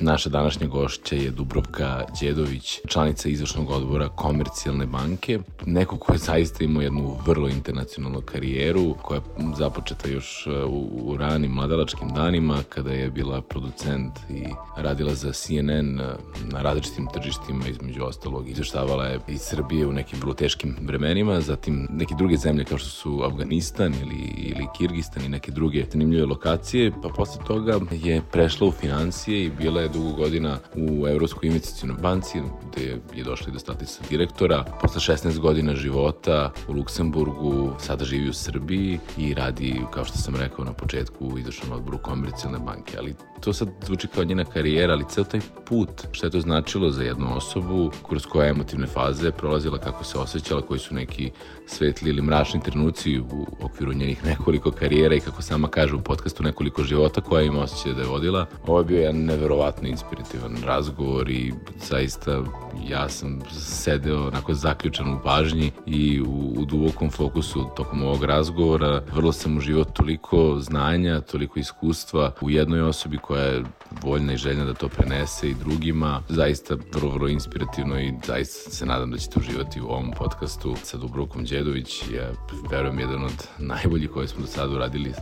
Naša današnja gošća je Dubrovka Đedović, članica izvršnog odbora Komercijalne banke, neko ko je zaista imao jednu vrlo internacionalnu karijeru, koja je započeta još uh, u, u ranim mladalačkim danima, kada je bila producent i radila za CNN uh, na različitim tržištima, između ostalog izveštavala je iz Srbije u nekim vrlo teškim vremenima, zatim neke druge zemlje kao što su Afganistan ili, ili Kirgistan i neke druge zanimljive lokacije, pa posle toga je prešla u financije i bila je dugo godina u Evropskoj investicijnoj banci, gde je došla do statusa direktora. Posle 16 godina života u Luksemburgu, sada živi u Srbiji i radi, kao što sam rekao na početku, u izvršnom odboru komercijalne banke. Ali to sad zvuči kao njena karijera, ali ceo taj put, šta je to značilo za jednu osobu, kroz koje emotivne faze prolazila, kako se osjećala, koji su neki svetli ili mračni trenuci u okviru njenih nekoliko karijera i kako sama kaže u podcastu nekoliko života koja ima osjećaj da je vodila. Ovo je bio jedan neverovatno inspirativan razgovor i zaista ja sam sedeo onako zaključan u pažnji i u, u dubokom fokusu tokom ovog razgovora. Vrlo sam uživao toliko znanja, toliko iskustva u jednoj osobi koja je voljna i željna da to prenese i drugima. Zaista vrlo, vrlo inspirativno i zaista se nadam da ćete uživati u ovom podcastu sa Dubrovkom Đedović. Ja verujem jedan od najboljih koje smo do sada uradili i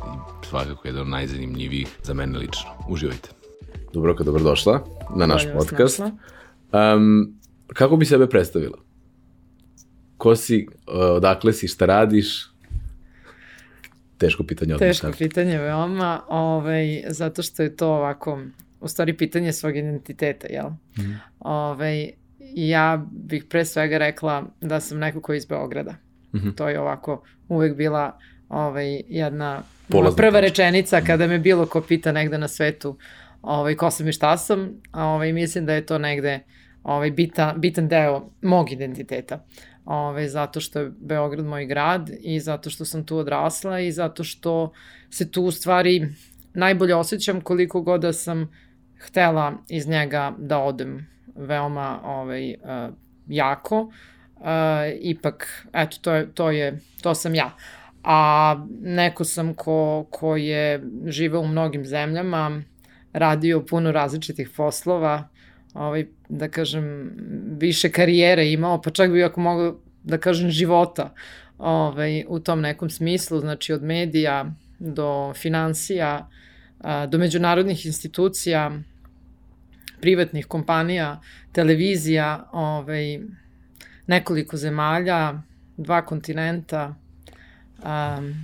svakako jedan od najzanimljivijih za mene lično. Uživajte. Dubrovka, dobrodošla na naš Bolje vas podcast. Um, kako bi sebe predstavila? Ko si, uh, odakle si, šta radiš? Teško pitanje odmah. Teško pitanje veoma, ovaj, zato što je to ovako, u stvari pitanje svog identiteta, jel? Mhm. Ovaj, ja bih pre svega rekla da sam neko ko je iz Beograda. Mhm. To je ovako uvek bila ovaj, jedna Polazna prva tačka. rečenica kada me bilo ko pita negde na svetu ovaj, ko sam i šta sam. Ovaj, mislim da je to negde ovaj, bitan, bitan deo mog identiteta. Ove, zato što je Beograd moj grad i zato što sam tu odrasla i zato što se tu u stvari najbolje osjećam koliko god da sam htela iz njega da odem veoma ovaj, uh, jako. Uh, ipak, eto, to je, to je, to sam ja. A neko sam ko, ko je živeo u mnogim zemljama, radio puno različitih poslova, ovaj, da kažem, više karijere imao, pa čak bi ako mogu da kažem života ovaj, u tom nekom smislu, znači od medija do financija, do međunarodnih institucija, privatnih kompanija, televizija, ovaj, nekoliko zemalja, dva kontinenta, um,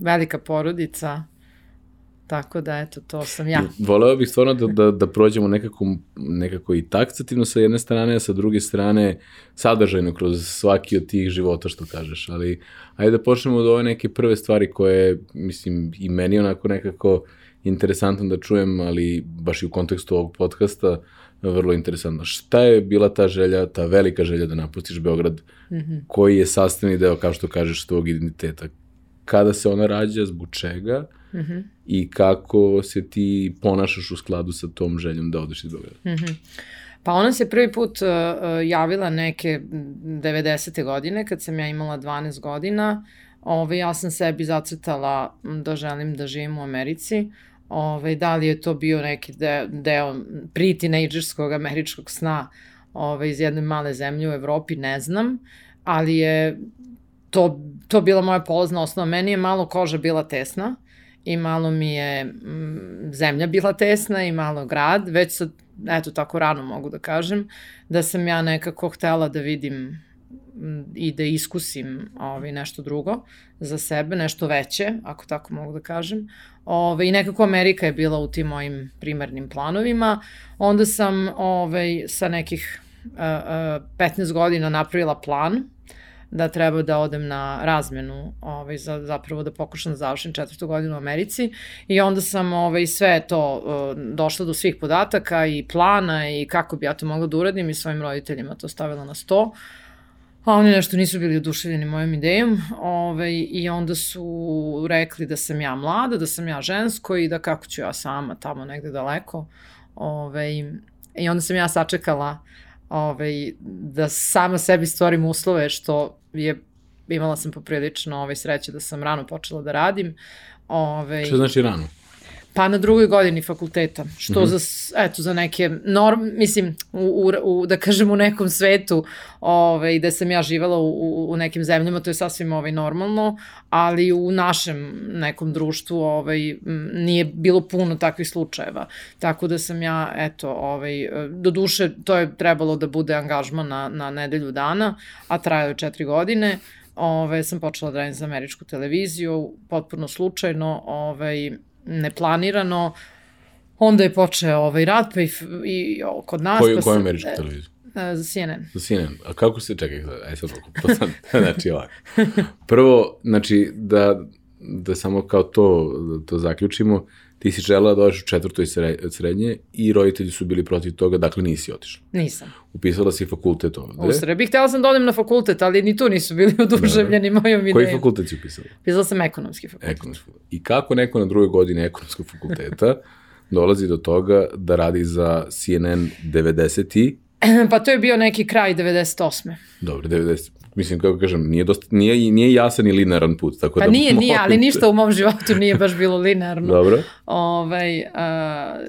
velika porodica, tako da eto, to sam ja. Voleo bih stvarno da, da, da prođemo nekako, nekako i taksativno sa jedne strane, a sa druge strane sadržajno kroz svaki od tih života što kažeš, ali ajde da počnemo od ove neke prve stvari koje, mislim, i meni onako nekako interesantno da čujem, ali baš i u kontekstu ovog podcasta, vrlo interesantno. Šta je bila ta želja, ta velika želja da napustiš Beograd, mm -hmm. koji je sastavni deo, kao što kažeš, tvog identiteta? Kada se ona rađa, zbog čega? Mm -hmm. i kako se ti ponašaš u skladu sa tom željom da odeš iz Beograda? Mm -hmm. Pa ona se prvi put uh, javila neke 90. godine, kad sam ja imala 12 godina. Ove, ja sam sebi zacrtala da želim da živim u Americi. Ove, da li je to bio neki deo, deo pre-teenagerskog američkog sna ove, iz jedne male zemlje u Evropi, ne znam. Ali je to, to bila moja polazna osnova. Meni je malo koža bila tesna i malo mi je mm, zemlja bila tesna i malo grad, već sad, eto tako rano mogu da kažem, da sam ja nekako htela da vidim mm, i da iskusim ovaj, nešto drugo za sebe, nešto veće, ako tako mogu da kažem. Ove, I nekako Amerika je bila u tim mojim primarnim planovima. Onda sam ovaj, sa nekih uh, uh, 15 godina napravila plan da treba da odem na razmenu, ovaj, za, zapravo da pokušam da završim četvrtu godinu u Americi i onda sam ovaj, sve to došla do svih podataka i plana i kako bi ja to mogla da uradim i svojim roditeljima to stavila na sto. A oni nešto nisu bili oduševljeni mojom idejom ovaj, i onda su rekli da sam ja mlada, da sam ja žensko i da kako ću ja sama tamo negde daleko Ovaj, I onda sam ja sačekala ovaj, da sama sebi stvorim uslove, što je imala sam poprilično ovaj, sreće da sam rano počela da radim. Ovaj, Što znači rano? Pa na drugoj godini fakulteta, što mm -hmm. za, eto, za neke norm, mislim, u, u, u, da kažem u nekom svetu, ovaj, gde sam ja živala u, u nekim zemljama, to je sasvim ovaj, normalno, ali u našem nekom društvu ovaj, nije bilo puno takvih slučajeva. Tako da sam ja, eto, ovaj, do duše, to je trebalo da bude angažman na, na nedelju dana, a trajao je četiri godine, ove, sam počela da radim za američku televiziju, potpuno slučajno, ovaj, neplanirano. Onda je počeo ovaj rad, pa i, i kod nas... Koju, pa koju američku televiziju? za CNN. Za CNN. A kako se, čekaj, aj sad, pa sad, znači ovako. Prvo, znači, da, da samo kao to, da to zaključimo, ti si žela da odeš u četvrtoj srednje i roditelji su bili protiv toga, dakle nisi otišla. Nisam. Upisala si fakultet ovde. U Srbiji. Htela sam da odem na fakultet, ali ni tu nisu bili oduševljeni mojom idejom. Koji fakultet si upisala? Upisala sam ekonomski fakultet. Ekonomski. I kako neko na drugoj godini ekonomskog fakulteta dolazi do toga da radi za CNN 90 i Pa to je bio neki kraj 98. Dobro, 90 mislim, kako kažem, nije, dosta, nije, nije jasan i linearan put. Tako pa da nije, nije, ali ništa u mom životu nije baš bilo linearno. Dobro. Ovaj, uh,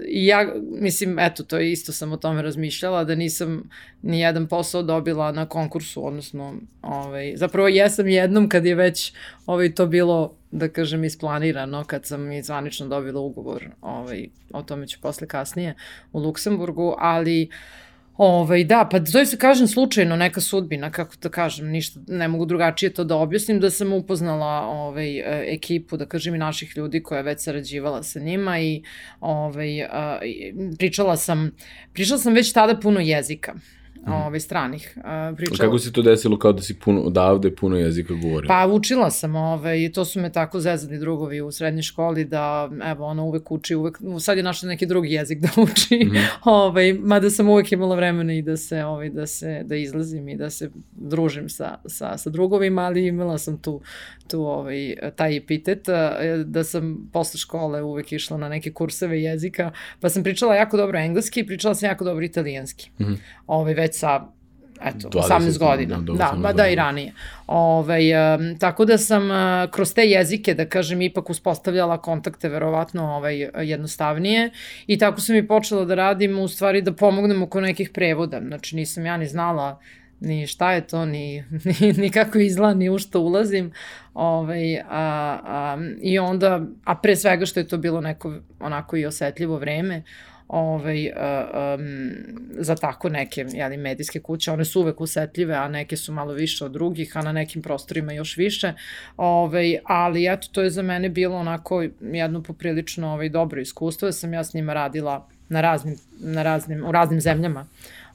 ja, mislim, eto, to isto sam o tome razmišljala, da nisam ni jedan posao dobila na konkursu, odnosno, ovaj, zapravo jesam jednom kad je već ovaj, to bilo da kažem, isplanirano kad sam i zvanično dobila ugovor, ovaj, o tome ću posle kasnije, u Luksemburgu, ali uh, Ovaj, da, pa to se kažem slučajno neka sudbina, kako da kažem, ništa, ne mogu drugačije to da objasnim, da sam upoznala ovaj, e, ekipu, da kažem i naših ljudi koja je već sarađivala sa njima i ovaj, pričala sam, pričala sam već tada puno jezika mm. ovaj, stranih. Uh, pričala. Kako se to desilo kao da si puno, odavde puno jezika govorila? Pa učila sam, ovaj, i to su me tako zezali drugovi u srednjoj školi da, evo, ona uvek uči, uvek, sad je našla neki drugi jezik da uči, mm. ovaj, mada sam uvek imala vremena i da se, ovaj, da se, da izlazim i da se družim sa, sa, sa drugovima, ali imala sam tu, tu ovaj, taj epitet, da sam posle škole uvek išla na neke kurseve jezika, pa sam pričala jako dobro engleski, pričala sam jako dobro italijanski. Mm. Ovaj, već sa eto, 18 godina. Da, da, ba da i ranije. Ove, um, tako da sam uh, kroz te jezike, da kažem, ipak uspostavljala kontakte verovatno ovaj, jednostavnije i tako sam i počela da radim u stvari da pomognem oko nekih prevoda. Znači nisam ja ni znala ni šta je to, ni, ni, ni kako izgleda, ni u što ulazim. Ovaj, a, a, I onda, a pre svega što je to bilo neko onako i osetljivo vreme, ovaj, um, za tako neke jeli, medijske kuće. One su uvek usetljive, a neke su malo više od drugih, a na nekim prostorima još više. Ovaj, ali eto, to je za mene bilo onako jedno poprilično ovaj, dobro iskustvo, da sam ja s njima radila na raznim, na raznim, u raznim zemljama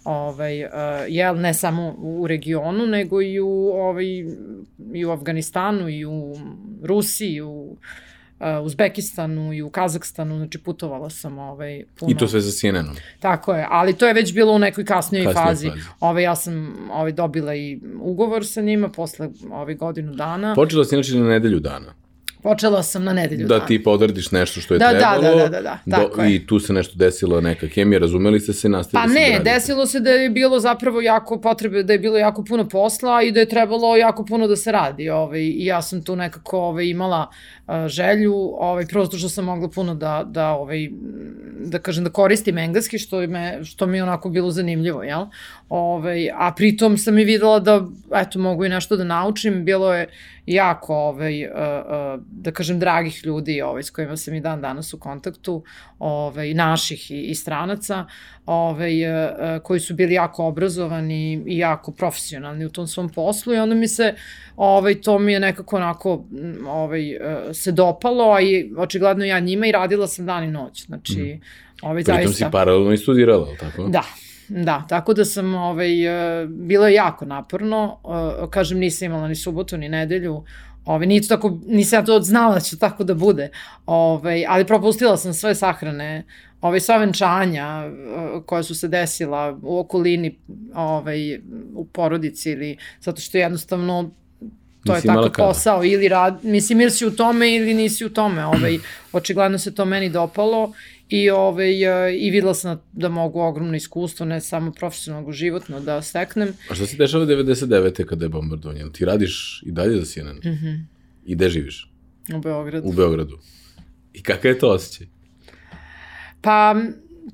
ovaj, uh, jel, ne samo u regionu, nego i u, ovaj, i u Afganistanu, i u Rusiji, i u uh, Uzbekistanu i u Kazakstanu, znači putovala sam ovaj, puno. I to sve za CNN-om? Tako je, ali to je već bilo u nekoj kasnijoj Kasnije fazi. fazi. Ovaj, ja sam ovaj, dobila i ugovor sa njima posle ovaj, godinu dana. Počela si inače na nedelju dana? Počela sam na nedelju Da ti podradiš nešto što je da, trebalo. Da, da, da, da, da tako do, je. I tu se nešto desilo, neka kemija, razumeli ste se, nastavili Pa ne, da desilo se da je bilo zapravo jako potrebe, da je bilo jako puno posla i da je trebalo jako puno da se radi. Ovaj, I ja sam tu nekako ovaj, imala uh, želju, ovaj, prosto što sam mogla puno da, da, ovaj, da kažem, da koristim engleski, što, me, što mi je onako bilo zanimljivo, jel? Ovaj, a pritom sam i videla da, eto, mogu i nešto da naučim, bilo je jako, ovaj, uh, uh, da kažem, dragih ljudi ovaj, s kojima sam i dan danas u kontaktu, ovaj, naših i, i stranaca, ovaj, uh, koji su bili jako obrazovani i jako profesionalni u tom svom poslu i onda mi se, ovaj, to mi je nekako onako ovaj, se dopalo, a i očigledno ja njima i radila sam dan i noć, znači, mm. Ovaj, Pritom zaista... si paralelno i studirala, tako? Da, Da, tako da sam, ovaj, bilo je jako naporno, kažem nisam imala ni subotu ni nedelju, Ove, nije to tako, nisam ja to znala da će tako da bude, ove, ali propustila sam sve sahrane, ove, sva venčanja e, koja su se desila u okolini, ove, u porodici ili zato što jednostavno to nisi je takav posao ili rad, mislim ili si u tome ili nisi u tome, ovaj, očigledno se to meni dopalo I, ovaj, e, i videla sam da mogu ogromno iskustvo, ne samo profesionalno, životno da steknem. A šta se dešava 99. kada je bombardovanje? Ti radiš i dalje za CNN? Mm Mhm. -hmm. I gde živiš? U Beogradu. U Beogradu. I kakav je to osjećaj? Pa,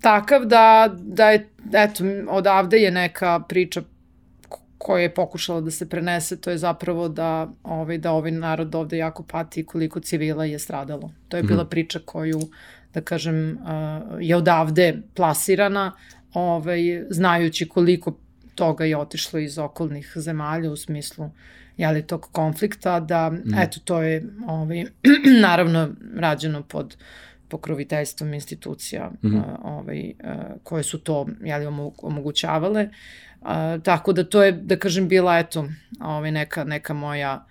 takav da, da je, eto, odavde je neka priča ko- koja je pokušala da se prenese, to je zapravo da, ovaj, da ovaj narod ovde jako pati koliko civila je stradalo. To je bila priča koju, da kažem, uh, je odavde plasirana, ovaj, znajući koliko toga je otišlo iz okolnih zemalja u smislu jeli, tog konflikta, da, eto, to je ovaj, naravno rađeno pod pokroviteljstvom institucija mm -hmm. ovaj, koje su to jeli, omo- omogućavale. A, tako da to je, da kažem, bila eto, ovaj, neka, neka moja a,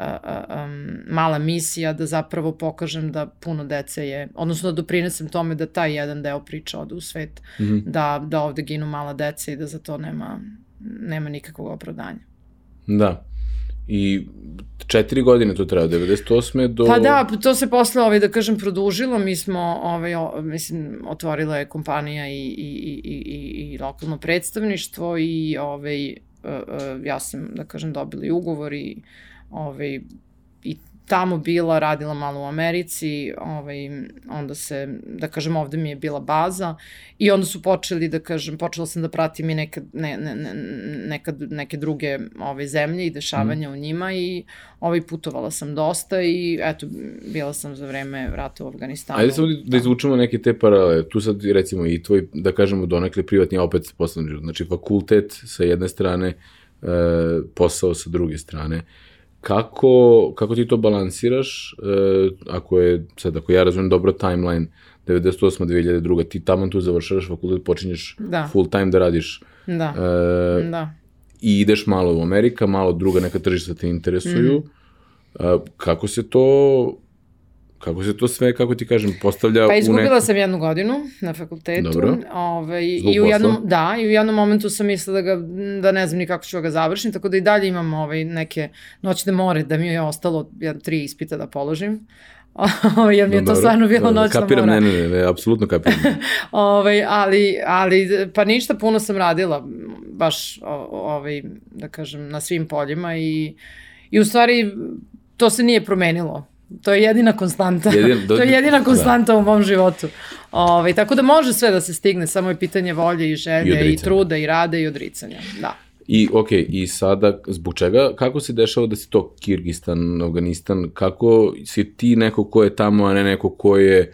um, mala misija da zapravo pokažem da puno dece je, odnosno da doprinesem tome da taj jedan deo priče ode u svet, mm -hmm. da, da ovde ginu mala deca i da za to nema, nema nikakvog opravdanja. Da. I četiri godine to treba, 98. do... Pa da, to se posle, ovaj, da kažem, produžilo. Mi smo, ovaj, o, mislim, otvorila je kompanija i, i, i, i, i lokalno predstavništvo i ovaj, e, e, ja sam, da kažem, dobila ugovor i, ovaj, i tamo bila, radila malo u Americi, ovaj, onda se, da kažem, ovde mi je bila baza i onda su počeli, da kažem, počela sam da pratim i neke, ne, ne, ne, nekad, neke druge ovaj, zemlje i dešavanja mm. u njima i ovaj, putovala sam dosta i eto, bila sam za vreme rata u Afganistanu. Ajde samo da izvučemo neke te paralele. Tu sad recimo i tvoj, da kažemo, donekle privatni, opet poslovni život. Znači fakultet sa jedne strane, e, posao sa druge strane kako, kako ti to balansiraš, e, ako je, sad, ako ja razumem dobro timeline, 98. 2002. ti tamo tu završavaš fakultet, počinješ Da. full time da radiš Da, e, da. i ideš malo u Amerika, malo druga neka tržišta te interesuju. Mhm. E, kako se to kako se to sve, kako ti kažem, postavlja Pa u izgubila neku... sam jednu godinu na fakultetu. Dobro. Ovaj, Zbog i u jednom, posla? da, i u jednom momentu sam mislila da, ga, da ne znam ni kako ću da ga završim, tako da i dalje imam ovaj, neke noćne more da mi je ostalo jedan, tri ispita da položim. Ovaj, Jer mi je to Dobro, stvarno bilo dobro, noćna Kapiram, mora. ne, ne, ne, ne, apsolutno kapiram. Ovaj, ali, ali, pa ništa, puno sam radila, baš, ovaj, da kažem, na svim poljima i, i u stvari to se nije promenilo. To je jedina konstanta. Jedin- do- to je jedina da. konstanta u mom životu. Ovaj, tako da može sve da se stigne, samo je pitanje volje i I želje i, odricanja. truda i rada i odricanja. Da. I, ok, i sada, zbog čega, kako se dešava da si to Kirgistan, Afganistan, kako si ti neko ko je tamo, a ne neko ko je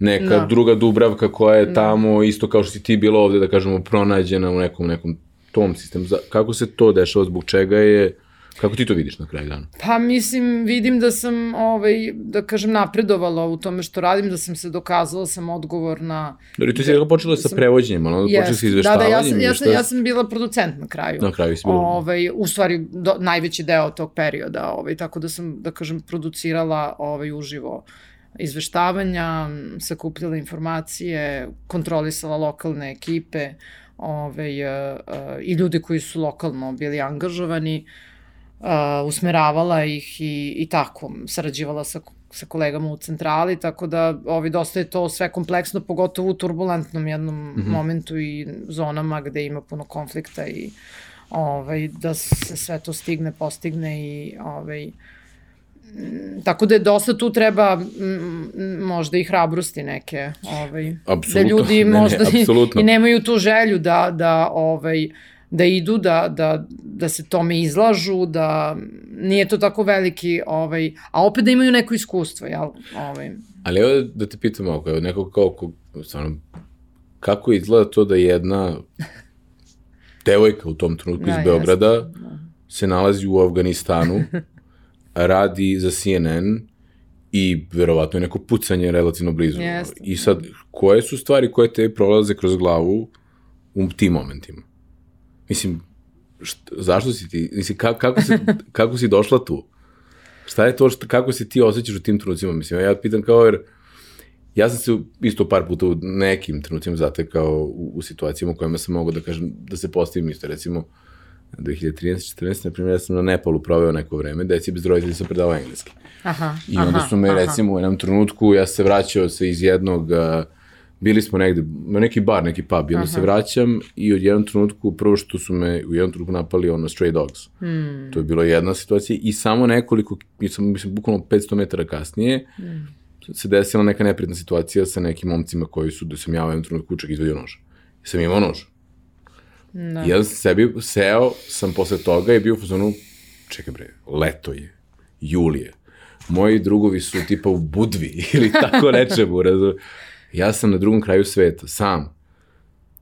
neka Da. druga Dubravka koja je tamo, isto kao što si ti bila ovde, da kažemo, pronađena u nekom, nekom tom sistemu. Kako se to dešava, zbog čega je, kako ti to vidiš na kraju dana? Pa mislim, vidim da sam, ovaj, da kažem, napredovala u tome što radim, da sam se dokazala, sam odgovorna. Dobro, ti si rekao počela sa prevođenjem, ali onda počela sa da, da, izveštavanjem. ja sam, ja, sam, ja sam bila producent na kraju. Na kraju si bila. Ovaj, u stvari, do, najveći deo tog perioda, ovaj, tako da sam, da kažem, producirala ovaj, uživo izveštavanja, sakupljala informacije, kontrolisala lokalne ekipe ovaj, uh, uh, i ljudi koji su lokalno bili angažovani, uh, usmeravala ih i, i tako, sarađivala sa sa kolegama u centrali, tako da ovaj, dosta je to sve kompleksno, pogotovo u turbulentnom jednom mm -hmm. momentu i zonama gde ima puno konflikta i ovaj, da se sve to stigne, postigne i ovaj, tako da je dosta tu treba m, možda i hrabrosti neke ovaj, da Apsolutno. ljudi Ne, ne, možda i, i nemaju tu želju da, da ovaj, da idu, da, da, da se tome izlažu, da nije to tako veliki, ovaj, a opet da imaju neko iskustvo, jel? Ovaj, Ali evo da te pitam ovako, evo neko kao, ko, stvarno, kako izgleda to da jedna devojka u tom trenutku Da, iz Beograda se nalazi u Afganistanu, radi za CNN i verovatno je neko pucanje relativno blizu. Jeste. I sad, koje su stvari koje te prolaze kroz glavu u tim momentima? Mislim, št, zašto si ti, mislim, ka, kako, si, kako si došla tu? Šta je to, što, kako se ti osjećaš u tim trenucima? Mislim, ja pitam kao, jer ja sam se isto par puta u nekim trenucima zatekao u, u situacijama u kojima sam mogao da kažem, da se postavim isto, recimo, 2013-14, na primjer, ja sam na Nepalu proveo neko vreme, deci bez roditelja sam predavao engleski. aha, I onda su me, aha. recimo, u jednom trenutku, ja se vraćao se iz jednog uh, bili smo negde, na neki bar, neki pub, i onda Aha. se vraćam i od jednom trenutku, prvo što su me u jednom trenutku napali ono Stray Dogs. Hmm. To je bila jedna situacija i samo nekoliko, mislim, mislim bukvalno 500 metara kasnije, hmm. se desila neka neprijatna situacija sa nekim momcima koji su, da sam ja u jednom trenutku čak izvedio nož. I sam imao nož. Da. I ja sam sebi seo, sam posle toga i bio u fazonu, čekaj bre, leto je, julije. Moji drugovi su tipa u Budvi ili tako nečemu, razum. Ja sam na drugom kraju sveta, sam.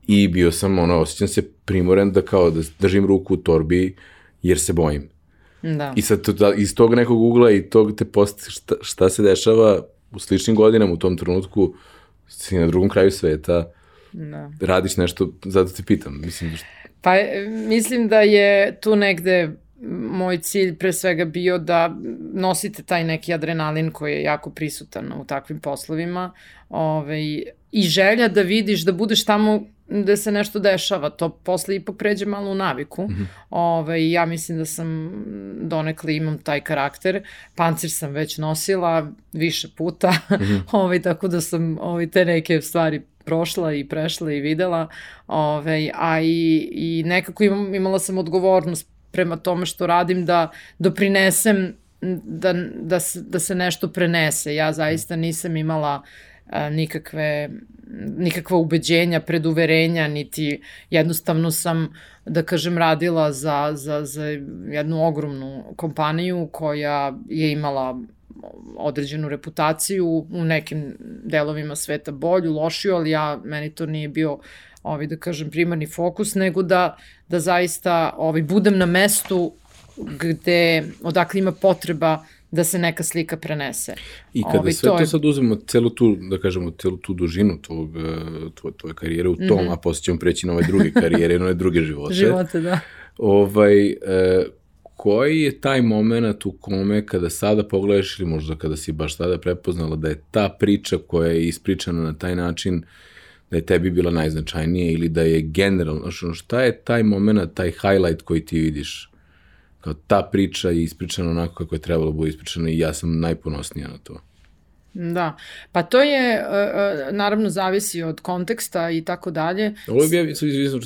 I bio sam, ono, osjećam se primoren da kao da držim ruku u torbi jer se bojim. Da. I sad da, iz tog nekog ugla i tog te post, šta, šta se dešava u sličnim godinama u tom trenutku si na drugom kraju sveta, da. radiš nešto, zato te pitam. Mislim, da Pa mislim da je tu negde moj cilj pre svega bio da nosite taj neki adrenalin koji je jako prisutan u takvim poslovima ovaj, i želja da vidiš da budeš tamo da se nešto dešava, to posle ipak pređe malo u naviku. Mm -hmm. Ove, ovaj, ja mislim da sam donekle imam taj karakter. Pancir sam već nosila više puta, mm -hmm. ove, ovaj, tako da sam ove, ovaj, te neke stvari prošla i prešla i videla, ove, a i, i nekako imam, imala sam odgovornost prema tome što radim da doprinesem da, da, se, da se nešto prenese. Ja zaista nisam imala a, nikakve nikakva ubeđenja, preduverenja, niti jednostavno sam, da kažem, radila za, za, za jednu ogromnu kompaniju koja je imala određenu reputaciju u nekim delovima sveta bolju, lošiju, ali ja, meni to nije bio ovaj, da kažem, primarni fokus, nego da, da zaista ovaj, budem na mestu gde, odakle ima potreba da se neka slika prenese. I kada Ovi, sve to, je... sad uzmemo celu tu, da kažemo, celu tu dužinu tvog, eh, tvoje, tvoje karijere u tom, mm -hmm. a posle ćemo preći na ove druge karijere na ove druge živote. živote, da. Ovaj, e, koji je taj moment u kome kada sada pogledaš ili možda kada si baš tada prepoznala da je ta priča koja je ispričana na taj način da je tebi bila najznačajnija ili da je generalno, šta je taj moment, taj highlight koji ti vidiš? Kao ta priča je ispričana onako kako je trebalo da bude ispričana i ja sam najponosnija na to. Da, pa to je, e, e, naravno, zavisi od konteksta i tako dalje. Ovo je, ja, izvisno,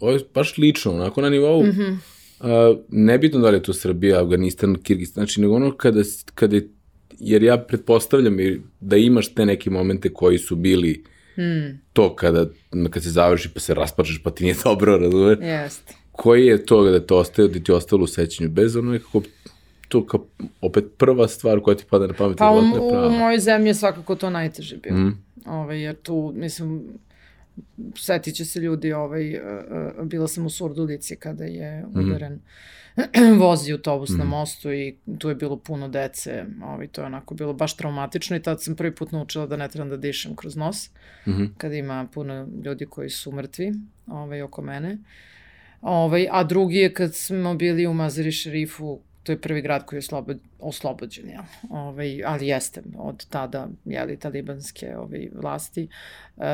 ovo je baš lično, onako na nivou, mm -hmm Uh, nebitno da li je to Srbija, Afganistan, Kirgistan, znači nego ono kada, kada jer ja pretpostavljam da imaš te neke momente koji su bili hmm. to kada, kad se završi pa se raspačeš pa ti nije dobro, razumeš? Jeste. Koji je to da te ostaje, da ti ostalo u sećanju, bez ono nekako to kao opet prva stvar koja ti pada na pamet. Pa u, u mojoj zemlji je svakako to najteže bilo. Mm. Ove, ovaj, jer tu, mislim, setit će se ljudi, ovaj, e, e, bila sam u Surdulici kada je mhm. udaren mm. vozi autobus mm. na mhm. mostu i tu je bilo puno dece, ovaj, to je onako bilo baš traumatično i tad sam prvi put naučila da ne trebam da dišem kroz nos, mm -hmm. kada ima puno ljudi koji su mrtvi ovaj, oko mene. Ovaj, a drugi je kad smo bili u Mazari Šerifu to je prvi grad koji je oslobod, oslobođen, jel? Ovaj, ali jeste od tada, jeli, talibanske ovaj, vlasti um,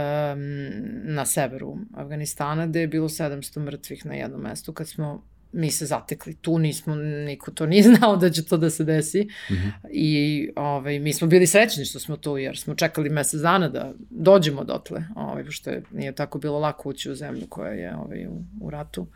na severu Afganistana, gde je bilo 700 mrtvih na jednom mestu, kad smo mi se zatekli tu, nismo, niko to nije znao da će to da se desi mm -hmm. i ovaj, mi smo bili srećni što smo tu jer smo čekali mesec dana da dođemo dotle, ovaj, pošto je, nije tako bilo lako ući u zemlju koja je ovaj, u, u ratu.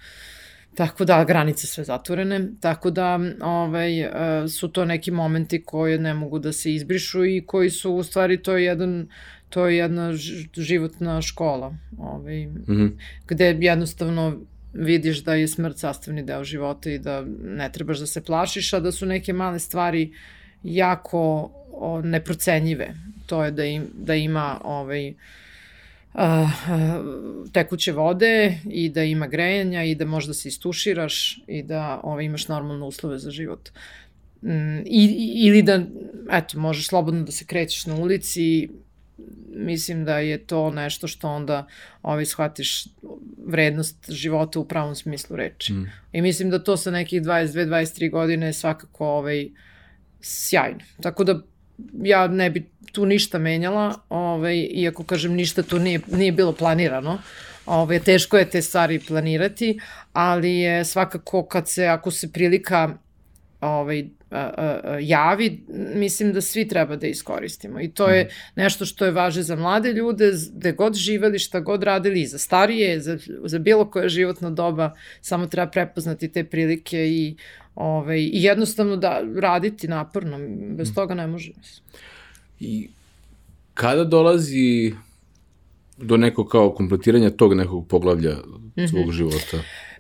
Tako da, granice sve zatvorene, tako da ovaj, e, su to neki momenti koji ne mogu da se izbrišu i koji su u stvari to je jedan to je jedna životna škola, ovaj, mm -hmm. gde jednostavno vidiš da je smrt sastavni deo života i da ne trebaš da se plašiš, a da su neke male stvari jako o, neprocenjive. To je da, im, da ima ovaj, uh, tekuće vode i da ima grejanja i da možda se istuširaš i da ovaj, imaš normalne uslove za život. Mm, i, ili da, eto, možeš slobodno da se krećeš na ulici mislim da je to nešto što onda ovaj, shvatiš vrednost života u pravom smislu reči. Mm. I mislim da to sa nekih 22-23 godine je svakako ovaj, sjajno. Tako da ja ne bi tu ništa menjala, ovaj, iako kažem ništa tu nije, nije bilo planirano. Ovaj, teško je te stvari planirati, ali je svakako kad se, ako se prilika ovaj, javi, mislim da svi treba da iskoristimo. I to je mhm. nešto što je važe za mlade ljude, gde god živeli, šta god radili, i za starije, za, za bilo koje životno doba, samo treba prepoznati te prilike i, ovaj, i jednostavno da raditi naporno, bez mhm. toga ne može. I kada dolazi do nekog kao kompletiranja tog nekog poglavlja mm -hmm. svog života?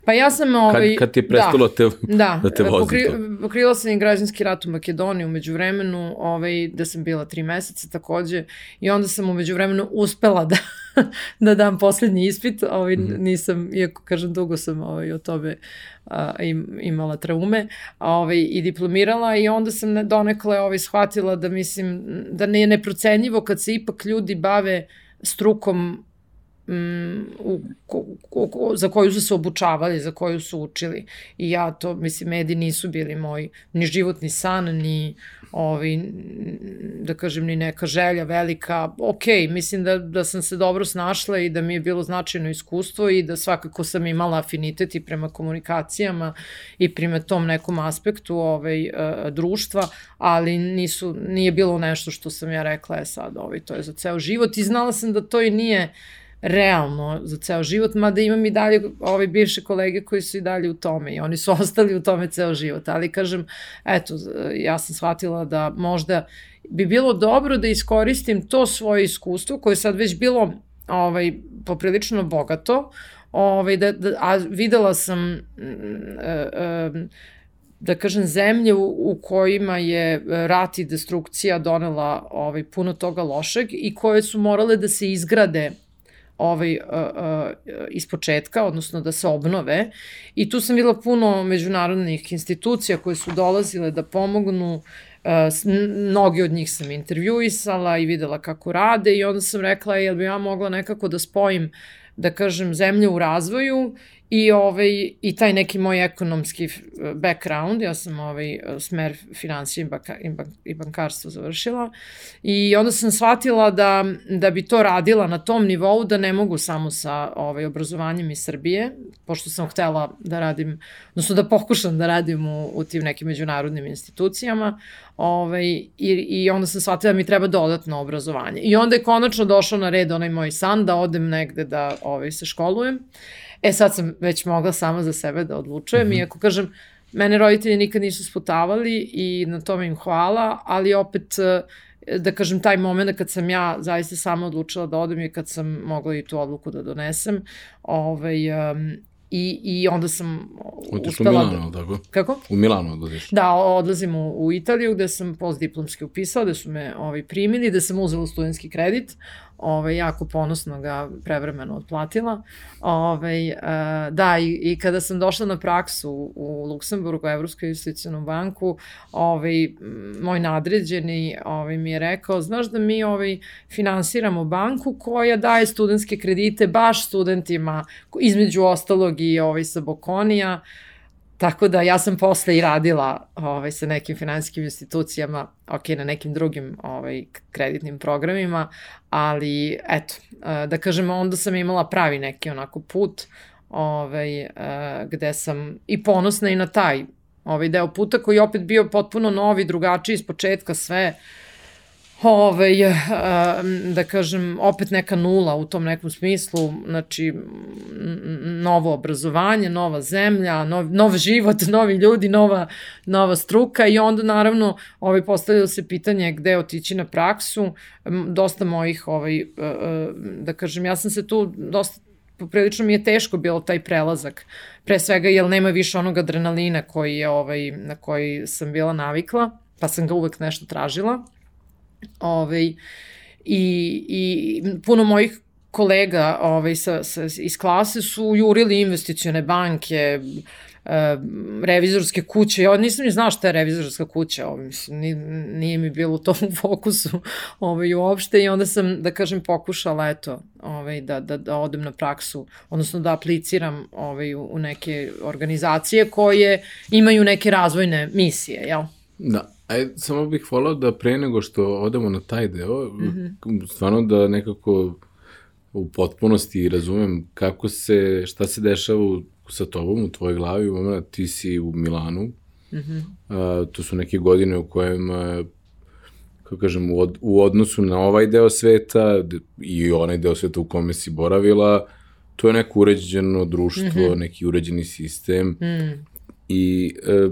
Pa ja sam... Ovaj, kad, kad ti je prestalo da, te, da, da te vozi pokri, to? Pokrila sam i građanski rat u Makedoniji umeđu vremenu, ovaj, da sam bila tri meseca takođe i onda sam umeđu vremenu uspela da, da dam poslednji ispit, ovaj, mm. nisam, iako kažem dugo sam ovaj, o tome a, im, imala traume ovaj, i diplomirala i onda sam donekle ovaj, shvatila da mislim da ne je neprocenjivo kad se ipak ljudi bave strukom mm, u, ko, ko, za koju su se obučavali, za koju su učili. I ja to, mislim, mediji nisu bili moj ni životni san, ni ovaj, da kažem, ni neka želja velika. Ok, mislim da, da sam se dobro snašla i da mi je bilo značajno iskustvo i da svakako sam imala afinitet i prema komunikacijama i prema tom nekom aspektu ovaj, uh, društva, ali nisu, nije bilo nešto što sam ja rekla, je sad, ovaj, to je za ceo život i znala sam da to i nije realno za ceo život, mada imam i dalje ove bivše kolege koji su i dalje u tome i oni su ostali u tome ceo život, ali kažem, eto, ja sam shvatila da možda bi bilo dobro da iskoristim to svoje iskustvo koje je sad već bilo ovaj, poprilično bogato, ovaj, da, da, a videla sam e, e, da kažem, zemlje u, u kojima je rat i destrukcija donela ovaj, puno toga lošeg i koje su morale da se izgrade ovaj, uh, uh, iz početka, odnosno da se obnove. I tu sam videla puno međunarodnih institucija koje su dolazile da pomognu uh, mnogi od njih sam intervjuisala i videla kako rade i onda sam rekla jel bi ja mogla nekako da spojim da kažem zemlje u razvoju i, ovaj, i taj neki moj ekonomski background, ja sam ovaj, smer financije i, i bankarstvo završila i onda sam shvatila da, da bi to radila na tom nivou da ne mogu samo sa ovaj, obrazovanjem iz Srbije, pošto sam htela da radim, odnosno da pokušam da radim u, u tim nekim međunarodnim institucijama, ovaj, i, i onda sam shvatila da mi treba dodatno obrazovanje. I onda je konačno došao na red onaj moj san da odem negde da ovaj, se školujem. E sad sam već mogla sama za sebe da odlučujem, mm -hmm. iako kažem, mene roditelji nikad nisu sputavali i na tome im hvala, ali opet eh, da kažem taj moment kad sam ja zaista sama odlučila da odem i kad sam mogla i tu odluku da donesem ovaj, um, I, I onda sam Otiš uspela... u Milano, da... tako? Kako? U Milano odlaziš. Da, odlazim u, u Italiju gde sam postdiplomski upisala, gde su me ovaj, primili, gde sam uzela studentski kredit ovaj, jako ponosno ga prevremeno otplatila. Ovaj, uh, da, i, i kada sam došla na praksu u Luksemburgu, Evropsku investicijonu banku, ovaj, moj nadređeni ovaj, mi je rekao, znaš da mi ovaj, finansiramo banku koja daje studentske kredite baš studentima, između ostalog i ovaj, sa Bokonija, Tako da ja sam posle i radila ovaj, sa nekim finansijskim institucijama, ok, na nekim drugim ovaj, kreditnim programima, ali eto, eh, da kažemo, onda sam imala pravi neki onako put ovaj, eh, gde sam i ponosna i na taj ovaj deo puta koji je opet bio potpuno novi, drugačiji iz početka sve, Ove, da kažem, opet neka nula u tom nekom smislu, znači novo obrazovanje, nova zemlja, nov, nov život, novi ljudi, nova, nova struka i onda naravno ovaj, postavljalo se pitanje gde otići na praksu, dosta mojih, ovaj, da kažem, ja sam se tu dosta poprilično mi je teško bilo taj prelazak. Pre svega jer nema više onog adrenalina koji je, ovaj, na koji sam bila navikla, pa sam ga uvek nešto tražila. Ovaj, i, I puno mojih kolega ovaj, sa, sa, iz klase su jurili investicione banke, e, revizorske kuće. Ja nisam ni znao šta je revizorska kuća, ovaj, mislim, nije, nije mi bilo u tom fokusu ovaj, uopšte i onda sam, da kažem, pokušala eto, ovaj, da, da, da odem na praksu, odnosno da apliciram ovaj, u, u neke organizacije koje imaju neke razvojne misije, jel? Da. Aj, samo bih volao da pre nego što odemo na taj deo, mm -hmm. stvarno da nekako u potpunosti razumem kako se, šta se dešava u, sa tobom u tvojoj glavi u momenu ti si u Milanu, Mm -hmm. uh, to su neke godine u kojima kako kažem, u, od, u odnosu na ovaj deo sveta i onaj deo sveta u kome si boravila, to je neko uređeno društvo, mm -hmm. neki uređeni sistem mm. i e,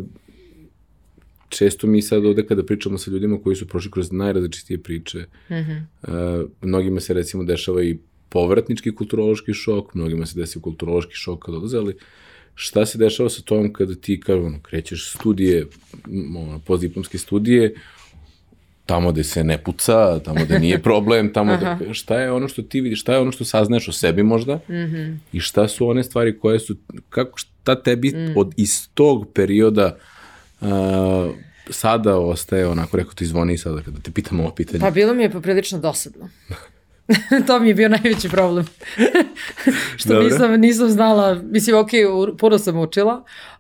često mi sad ovde kada pričamo sa ljudima koji su prošli kroz najrazličitije priče, mm -hmm. e, mnogima se recimo dešava i povratnički kulturološki šok, mnogima se desi kulturološki šok kada odlaze, ali šta se dešava sa tom kada ti kao, ono, krećeš studije, ono, postdiplomske studije, tamo gde se ne puca, tamo gde nije problem, tamo da, šta je ono što ti vidiš, šta je ono što saznaješ o sebi možda mm -hmm. i šta su one stvari koje su, kako, šta tebi mm. od iz tog perioda uh, sada ostaje onako, rekao ti zvoni sada kada te pitam ovo pitanje. Pa bilo mi je poprilično dosadno. to mi je bio najveći problem. što Dobre. nisam, nisam znala, mislim, ok, puno sam učila, uh, uh,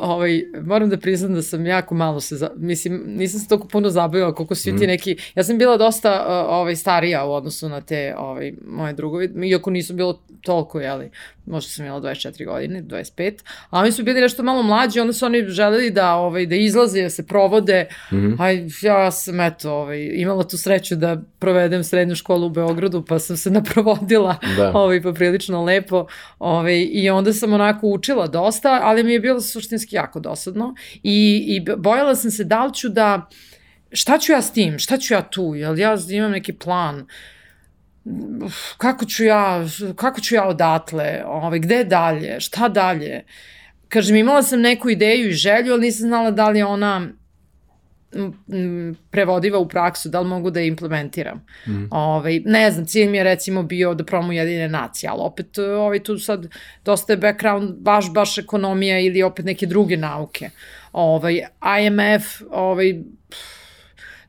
ovaj, moram da priznam da sam jako malo se, za, mislim, nisam se toliko puno zabavila koliko svi mm. ti mhm. neki, ja sam bila dosta ovaj, starija u odnosu na te ovaj, moje drugovi, iako nisu bilo toliko, jeli, možda sam imala 24 godine, 25, a oni su bili nešto malo mlađi, onda su oni želeli da, ovaj, da izlaze, da se provode, mm -hmm. a ja sam, eto, ovaj, imala tu sreću da provedem srednju školu u Beogradu, pa sam se naprovodila da. ovaj, poprilično lepo, ovaj, i onda sam onako učila dosta, ali mi je bilo suštinski jako dosadno i, i bojala sam se da li ću da, šta ću ja s tim, šta ću ja tu, jel ja imam neki plan, kako ću ja, kako ću ja odatle, ovaj, gde dalje, šta dalje. Kažem, imala sam neku ideju i želju, ali nisam znala da li ona prevodiva u praksu, da li mogu da je implementiram. Mm. Ovaj, ne znam, cilj mi je recimo bio da promu jedine nacije, ali opet ovaj, tu sad dosta je background baš, baš ekonomija ili opet neke druge nauke. Ovaj, IMF, ovaj,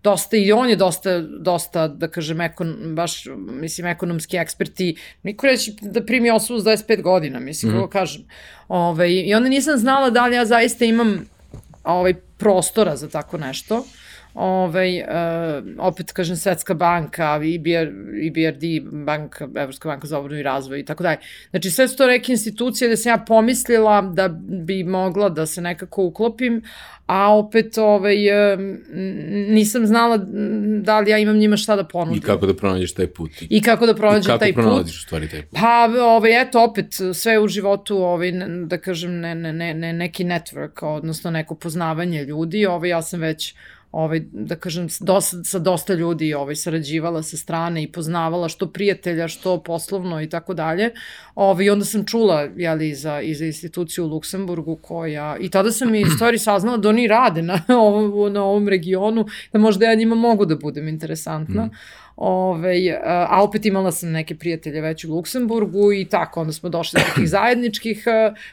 dosta i on je dosta, dosta da kažem, ekon, baš, mislim, ekonomski eksperti, niko reći da primi osobu s 25 godina, mislim, mm -hmm. kako kažem. Ove, ovaj, I onda nisam znala da li ja zaista imam ovaj, prostora za tako nešto. Ovaj, uh, opet kažem Svetska banka, IBR, IBRD, banka, Evropska banka za obnovu i razvoj i tako dalje. Znači sve su to neke institucije da sam ja pomislila da bi mogla da se nekako uklopim, a opet ovaj, nisam znala da li ja imam njima šta da ponudim. I kako da pronađeš taj put. I kako da pronađem taj put. I kako pronalaziš u stvari taj put. Pa, ovaj, eto, opet, sve u životu, ovaj, da kažem, ne, ne, ne, ne, neki network, odnosno neko poznavanje ljudi, ovaj, ja sam već ovaj, da kažem, dosta, sa dosta ljudi ovaj, sarađivala sa strane i poznavala što prijatelja, što poslovno i tako dalje. Ovaj, onda sam čula jeli, za, i za instituciju u Luksemburgu koja, i tada sam i stvari saznala da oni rade na ovom, na ovom regionu, da možda ja njima mogu da budem interesantna. Mm. Ove, a opet imala sam neke prijatelje već u Luksemburgu i tako, onda smo došli do nekih zajedničkih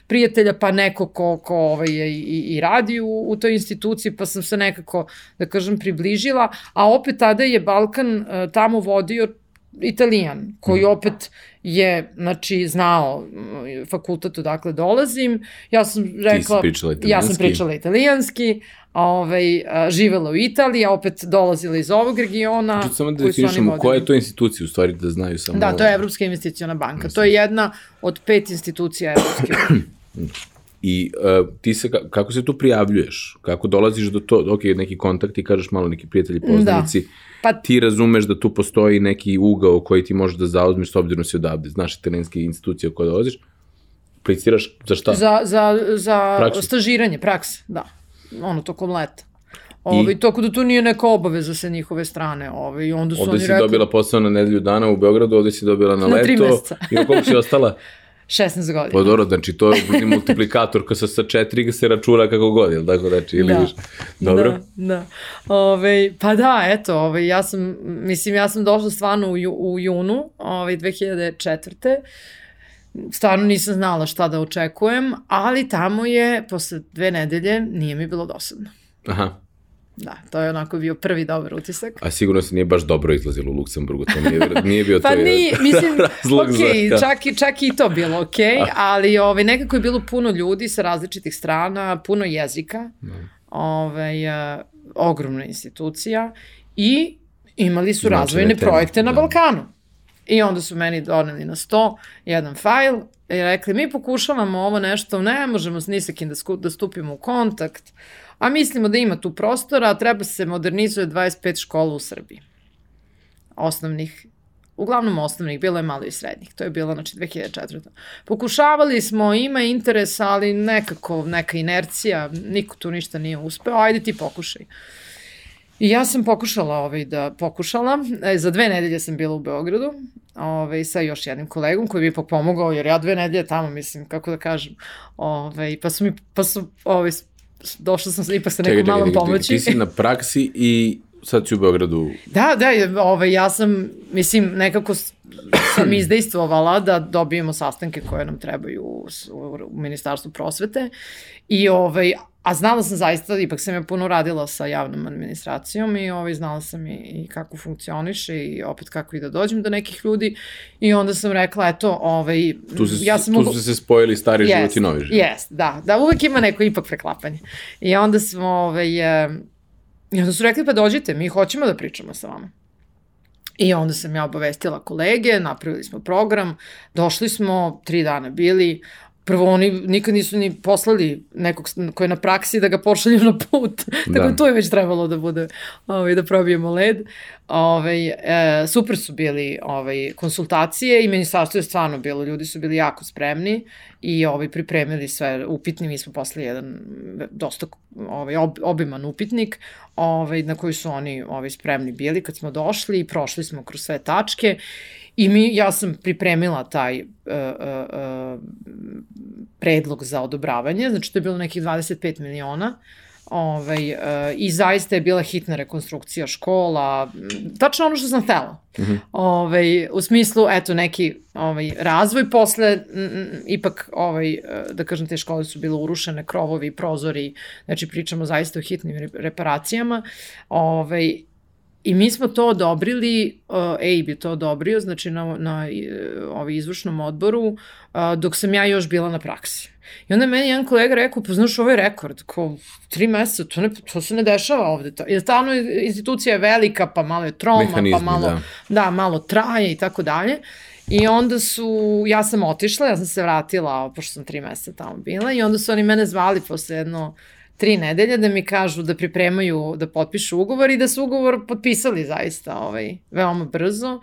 prijatelja, pa neko ko, ko ovaj, je i, i radi u, u toj instituciji, pa sam se nekako, da kažem, približila, a opet tada je Balkan tamo vodio Italijan, koji mhm. opet je, znači, znao fakultet odakle dolazim. Ja sam rekla... Ti si pričala italijanski. Ja sam pričala italijanski, ovaj, živela u Italiji, a opet dolazila iz ovog regiona. Znači, samo da definišemo, koja je to institucija u stvari da znaju samo... Da, to je Evropska investicijona banka. Mislim. To je jedna od pet institucija Evropske I uh, ti se, kako se tu prijavljuješ? Kako dolaziš do to, ok, neki kontakt i kažeš malo neki prijatelji, da. poznanici, da. Pa, ti razumeš da tu postoji neki ugao koji ti možeš da zauzmeš s obzirom da si odavde, znaš italijanske institucije koje dolaziš, apliciraš za šta? Za, za, za Praksu. stažiranje, praks, da ono, tokom leta. Ovaj, I... Toko da to nije neka obaveza sa njihove strane. Ovaj, onda su ovde oni si rekli... dobila posao na nedelju dana u Beogradu, ovde si dobila na, na leto. Na tri meseca. I koliko si ostala? 16 godina. Pa dobro, znači to je multiplikator ko sa, sa četiri se računa kako god, ili tako znači, ili da. viš. Dobro? Da, da. Ove, pa da, eto, ove, ja sam, mislim, ja sam došla stvarno u, u junu, ove, 2004 stvarno nisam znala šta da očekujem, ali tamo je, posle dve nedelje, nije mi bilo dosadno. Aha. Da, to je onako bio prvi dobar utisak. A sigurno se nije baš dobro izlazilo u Luksemburgu, to nije, nije bio pa to nije, mislim, razlog ok, za... čak, i, čak i to bilo ok, ali ovaj, nekako je bilo puno ljudi sa različitih strana, puno jezika. Da. ovaj, uh, ogromna institucija i imali su razvojne teme, projekte na da. Balkanu. I onda su meni doneli na sto jedan fajl i rekli mi pokušavamo ovo nešto, ne možemo ni sa kim da, da stupimo u kontakt, a mislimo da ima tu prostora, a treba se modernizuje 25 škola u Srbiji. Osnovnih uglavnom osnovnih, bilo je malo i srednjih, to je bilo znači 2004. Pokušavali smo, ima interes, ali nekako neka inercija, niko tu ništa nije uspeo, ajde ti pokušaj. I ja sam pokušala ovaj, da pokušala, e, za dve nedelje sam bila u Beogradu, ovaj, sa još jednim kolegom koji bi ipak pomogao, jer ja dve nedelje tamo, mislim, kako da kažem, ovaj, pa su mi, pa su, ovaj, došla sam ipak sa nekom čekaj, malom čekaj, pomoći. Ti si na praksi i sad si u Beogradu. Da, da, ovaj, ja sam, mislim, nekako sam izdejstvovala da dobijemo sastanke koje nam trebaju u, u, u Ministarstvu prosvete i ovaj, a znala sam zaista, ipak sam ja puno radila sa javnom administracijom i ovaj, znala sam i, i kako funkcioniše i opet kako i da dođem do nekih ljudi i onda sam rekla, eto, ovaj, tu se, ja sam... Tu mogu... su se spojili stari yes, život i novi život. Jes, da, da, uvek ima neko ipak preklapanje. I onda smo, ovaj, I onda su rekli, pa dođite, mi hoćemo da pričamo sa vama. I onda sam ja obavestila kolege, napravili smo program, došli smo, tri dana bili, prvo oni nikad nisu ni poslali nekog ko je na praksi da ga pošalju na put. Da. Tako to je već trebalo da bude, ovaj, da probijemo led. Ovaj, e, super su bili ovaj, konsultacije i ministarstvo je stvarno bilo, ljudi su bili jako spremni i ovaj, pripremili sve upitni, mi smo poslali jedan dosta ovaj, ob, obiman upitnik ovaj, na koji su oni ovaj, spremni bili kad smo došli i prošli smo kroz sve tačke I mi, ja sam pripremila taj uh, uh, predlog za odobravanje, znači to je bilo nekih 25 miliona. Ovaj, uh, I zaista je bila hitna rekonstrukcija škola, tačno ono što sam htela. Mm -hmm. ovaj, u smislu, eto, neki ovaj, razvoj posle, m, ipak, ovaj, da kažem, te škole su bile urušene, krovovi, prozori, znači pričamo zaista o hitnim reparacijama. Ovaj, I mi smo to odobrili, uh, EIB je to odobrio, znači na, na uh, ovaj izvršnom odboru, uh, dok sam ja još bila na praksi. I onda meni jedan kolega rekao, pa znaš, ovo je rekord, ko tri meseca, to, ne, to se ne dešava ovde. To, jer stavno institucija je velika, pa malo je troma, Mehanizmi, pa malo, da. da, malo traje i tako dalje. I onda su, ja sam otišla, ja sam se vratila, pošto sam tri meseca tamo bila, i onda su oni mene zvali posle jedno tri nedelje da mi kažu da pripremaju, da potpišu ugovor i da su ugovor potpisali zaista ovaj, veoma brzo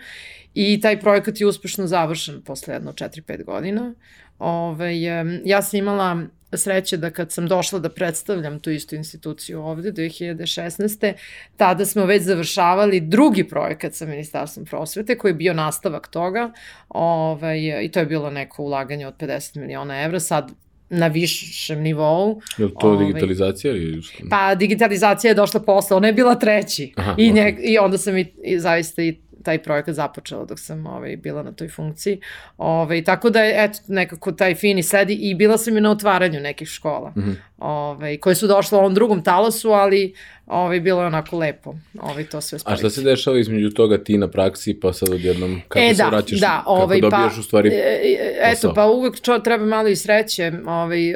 i taj projekat je uspešno završen posle jedno 4-5 godina. Ovaj, ja sam imala sreće da kad sam došla da predstavljam tu istu instituciju ovde, 2016. tada smo već završavali drugi projekat sa Ministarstvom prosvete koji je bio nastavak toga ovaj, i to je bilo neko ulaganje od 50 miliona evra. Sad na višem nivou. Je li to ovaj, digitalizacija ili Pa digitalizacija je došla posle, ona je bila treći. Aha, I, okay. I onda sam i, i zaista i taj projekat započela dok sam ovaj, bila na toj funkciji. Ovaj, tako da je, eto, nekako taj fini sledi i bila sam i na otvaranju nekih škola, mm -hmm. ovaj, koje su došle u ovom drugom talasu, ali ovaj, bilo je onako lepo ovaj, to sve spaviti. A šta se dešava između toga ti na praksi, pa sad odjednom kako e, se da, vraćaš, da, ovaj, kako dobijaš pa, u stvari e, e Eto, pa uvek čo, treba malo i sreće, ovaj,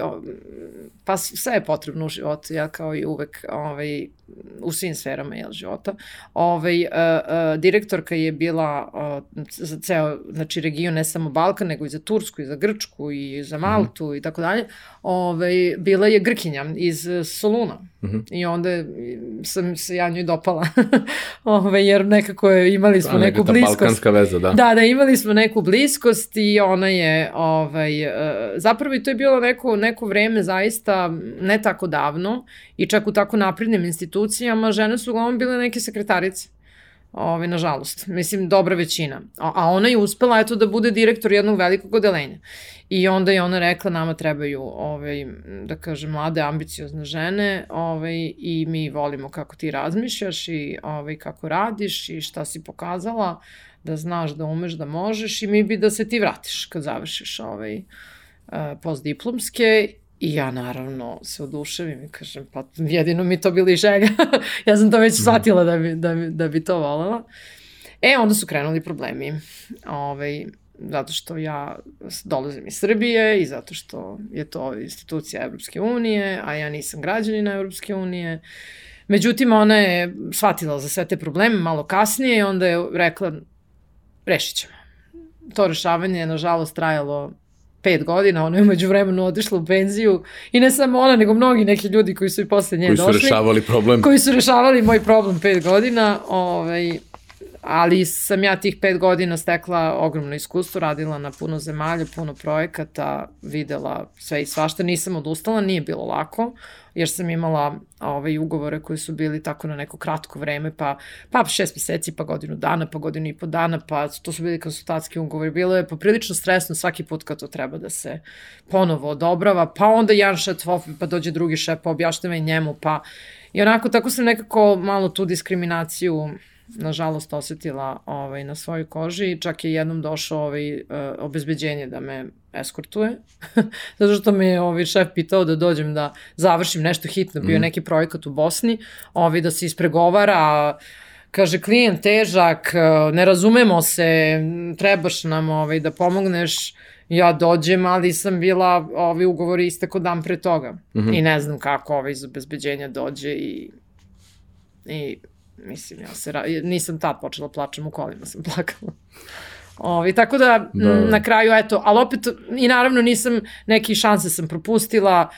pa sve je potrebno u životu, ja kao i uvek ovaj, u svim sferama jel, života. Ovaj, uh, uh, direktorka je bila uh, za ceo znači, region, ne samo Balkan, nego i za Tursku, i za Grčku, i za mhm. Maltu, mm -hmm. i tako dalje. Ovaj, bila je Grkinja iz Soluna. Mm -hmm. I onda sam se ja njoj dopala. ovaj, jer nekako je, imali smo da, neku bliskost. balkanska veza, da. Da, da, imali smo neku bliskost i ona je, ovaj, uh, zapravo i to je bilo neko, neko vreme zaista ne tako davno i čak u tako naprednim institucijama žene su uglavnom bile neke sekretarice. Ovaj, nažalost. Mislim, dobra većina. A, a ona je uspela, eto, da bude direktor jednog velikog odelenja. I onda je ona rekla, nama trebaju, ovaj, da kažem, mlade, ambiciozne žene ovaj, i mi volimo kako ti razmišljaš i ovaj, kako radiš i šta si pokazala, da znaš da umeš da možeš i mi bi da se ti vratiš kad završiš ovaj, eh, postdiplomske I ja naravno se oduševim i kažem, pa jedino mi to bili želja. ja sam to već mhm. shvatila da bi, da, bi, da bi to volela. E, onda su krenuli problemi. Ove, ovaj, zato što ja dolazim iz Srbije i zato što je to institucija Evropske unije, a ja nisam građanina Evropske unije. Međutim, ona je shvatila za sve te probleme malo kasnije i onda je rekla, rešit ćemo. to rešavanje je nažalost trajalo pet godina, ona je umeđu vremenu otišla u penziju i ne samo ona, nego mnogi neki ljudi koji su i posle nje koji došli. Koji su rešavali problem. Koji su rešavali moj problem pet godina, ovaj, ali sam ja tih pet godina stekla ogromno iskustvo, radila na puno zemalja, puno projekata, videla sve i svašta, nisam odustala, nije bilo lako, jer sam imala ovaj, ugovore koji su bili tako na neko kratko vreme, pa, pa šest meseci, pa godinu dana, pa godinu i po dana, pa to su bili konsultatski ugovori. Bilo je poprilično stresno svaki put kad to treba da se ponovo odobrava, pa onda jedan šef, pa dođe drugi šef, pa objašnjava i njemu, pa i onako tako sam nekako malo tu diskriminaciju nažalost osetila ovaj, na svojoj koži. Čak je jednom došao ovaj, uh, obezbeđenje da me eskortuje. Zato što me je ovaj, šef pitao da dođem da završim nešto hitno. Bio mm. neki projekat u Bosni, ovaj, da se ispregovara kaže klijent težak, ne razumemo se, trebaš nam ovaj, da pomogneš, ja dođem, ali sam bila, ovi ugovori istako dan pre toga. Mm -hmm. I ne znam kako ovaj iz obezbeđenja dođe i, i Mislim, ja se, nisam tad počela plačem u kolima, sam plakala. Ovi, tako da, da, na kraju, eto, ali opet, i naravno nisam, neki šanse sam propustila,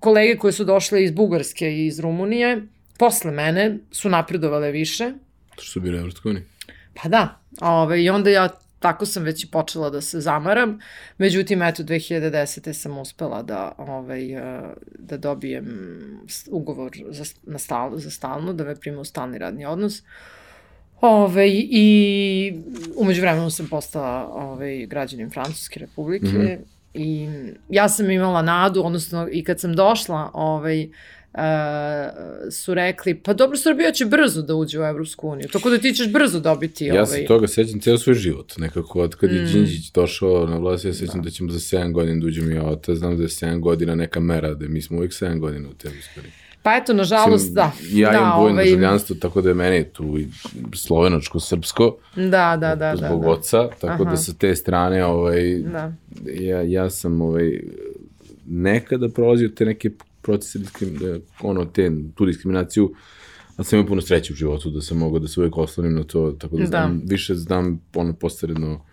kolege koje su došle iz Bugarske i iz Rumunije, posle mene su napredovale više. To što su bili Evropske unije? Pa da, ove, i onda ja tako sam već i počela da se zamaram. Međutim, eto, 2010. sam uspela da, ovaj, eh, da dobijem ugovor za, na stal, za stalno, da me prima u stalni radni odnos. Ove, I umeđu vremenu sam postala ove, građanin Francuske republike mm -hmm. i ja sam imala nadu, odnosno i kad sam došla ovaj, uh, su rekli, pa dobro, Srbija će brzo da uđe u Evropsku uniju, tako da ti ćeš brzo dobiti ja ovaj... Ja se toga sećam ceo svoj život, nekako od kad mm. je Đinđić došao na vlast, ja sećam da. da ćemo za 7 godina da uđemo i ote, znam da je 7 godina neka mera, da mi smo uvijek 7 godina u te istoriji. Pa eto, nažalost, da. Ja da, imam dvojno ovaj... državljanstvo, tako da je meni tu i slovenočko, srpsko. Da, da, da. Zbog da, da. oca, tako da Aha. da sa te strane, ovaj, da. ja, ja sam ovaj, nekada prolazio te neke procese, da, ono, te, tu diskriminaciju, ali sam imao puno sreće u životu da sam mogao da se uvek oslonim na to, tako da, da. znam, više znam ono posredno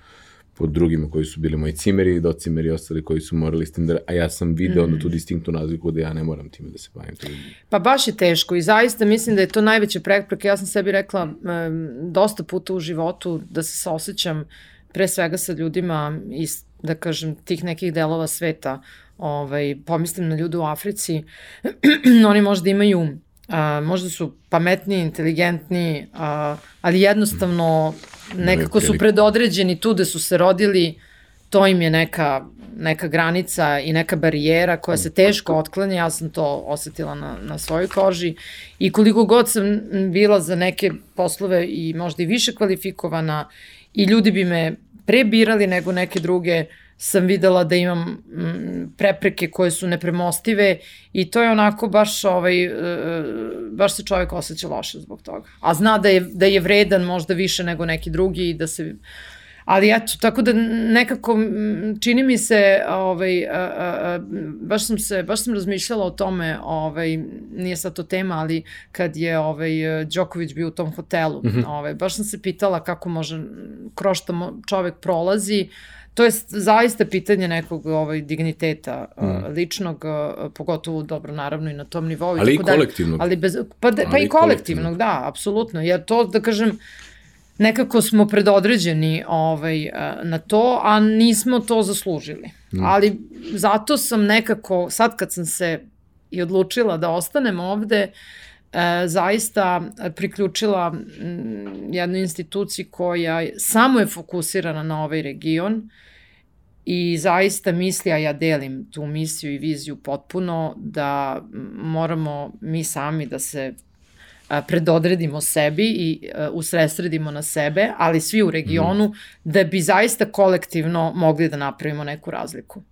pod drugima koji su bili moji cimeri, docimeri i ostali koji su morali s tim da, a ja sam video mm. onda tu distinktnu razliku da ja ne moram time da se bavim. Da... Pa baš je teško i zaista mislim da je to najveća prepreka. Ja sam sebi rekla um, dosta puta u životu da se saosećam pre svega sa ljudima iz, da kažem, tih nekih delova sveta ovaj, pomislim na ljude u Africi, oni možda imaju, a, možda su pametniji, inteligentniji, a, ali jednostavno nekako su predodređeni tu da su se rodili, to im je neka, neka granica i neka barijera koja se teško otklanja, ja sam to osetila na, na svojoj koži. I koliko god sam bila za neke poslove i možda i više kvalifikovana i ljudi bi me prebirali nego neke druge, uh, sam videla da imam mm, prepreke koje su nepremostive i to je onako baš ovaj, e, e, baš se čovjek osjeća loše zbog toga. A zna da je, da je vredan možda više nego neki drugi i da se Ali eto, tako da nekako čini mi se, ovaj, a, a, a, baš sam se, baš sam razmišljala o tome, ovaj, nije sad to tema, ali kad je ovaj, Đoković bio u tom hotelu, mm -hmm. ovaj, baš sam se pitala kako može, kroz što čovek prolazi, to je zaista pitanje nekog ovaj, digniteta mm. uh, ličnog, uh, pogotovo dobro naravno i na tom nivou. Ali i kolektivnog. Ali bez, pa, de, pa i kolektivnog, da, apsolutno. Jer to, da kažem, nekako smo predodređeni ovaj, uh, na to, a nismo to zaslužili. Mm. Ali zato sam nekako, sad kad sam se i odlučila da ostanem ovde, e, zaista priključila m, jednoj instituciji koja samo je fokusirana na ovaj region i zaista misli, a ja delim tu misiju i viziju potpuno, da moramo mi sami da se predodredimo sebi i usresredimo na sebe, ali svi u regionu, mm. da bi zaista kolektivno mogli da napravimo neku razliku.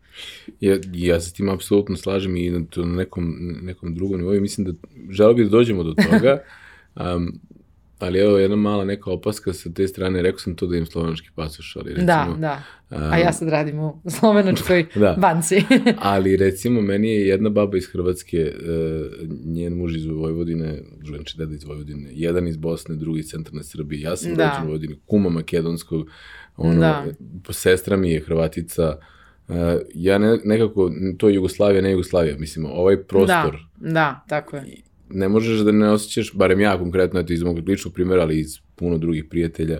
Ja, ja se tim apsolutno slažem i na, to, na nekom, nekom drugom nivou. Mislim da želo bih da dođemo do toga. Um, Ali evo jedna mala neka opaska sa te strane, rekao sam to da im slovenački pasoš, ali recimo... Da, da. A ja sad radim u slovenačkoj da. banci. ali recimo meni je jedna baba iz Hrvatske, uh, njen muž iz Vojvodine, znači deda iz Vojvodine, jedan iz Bosne, drugi iz centralne Srbije, ja sam da. rođen u Vojvodini, kuma makedonskog, ono, da. sestra mi je Hrvatica, Uh, ja ne, nekako, to je Jugoslavija, ne Jugoslavija, mislim, ovaj prostor... Da, da, tako je ne možeš da ne osjećaš, barem ja konkretno, eto iz mog ličnog primjera, ali iz puno drugih prijatelja,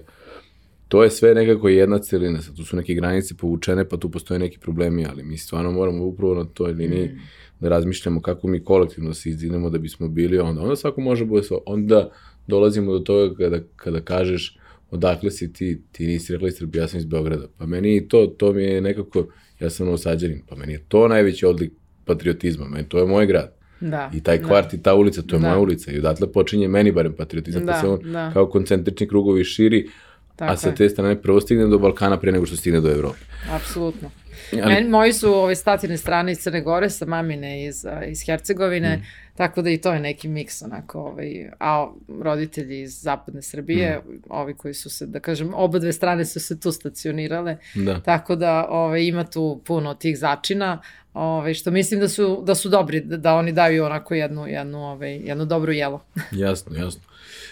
to je sve nekako jedna celina, sad tu su neke granice povučene, pa tu postoje neki problemi, ali mi stvarno moramo upravo na toj liniji mm. da razmišljamo kako mi kolektivno se izdinemo da bismo bili onda. Onda svako može bude svoj. Onda dolazimo do toga kada, kada kažeš odakle si ti, ti nisi rekla iz Srbije, ja sam iz Beograda. Pa meni to, to mi je nekako, ja sam osađenin, pa meni je to najveći odlik patriotizma, meni to je moj grad. Da, I taj da. kvart da. i ta ulica, to je da. moja ulica i odatle počinje meni barem patriotizam, da, pa se on da. kao koncentrični krugovi širi, Tako a sa te strane prvo stigne do Balkana pre nego što stigne do Evrope. Apsolutno. Ali... Meni, moji su ove statine strane iz Crne Gore, sa mamine iz, iz Hercegovine, mm. tako da i to je neki miks onako, ovaj, a roditelji iz zapadne Srbije, mm. ovi koji su se, da kažem, oba dve strane su se tu stacionirale, da. tako da ovaj, ima tu puno tih začina, ovaj, što mislim da su, da su dobri, da, da oni daju onako jednu, jednu, ovaj, jednu dobru jelo. jasno, jasno.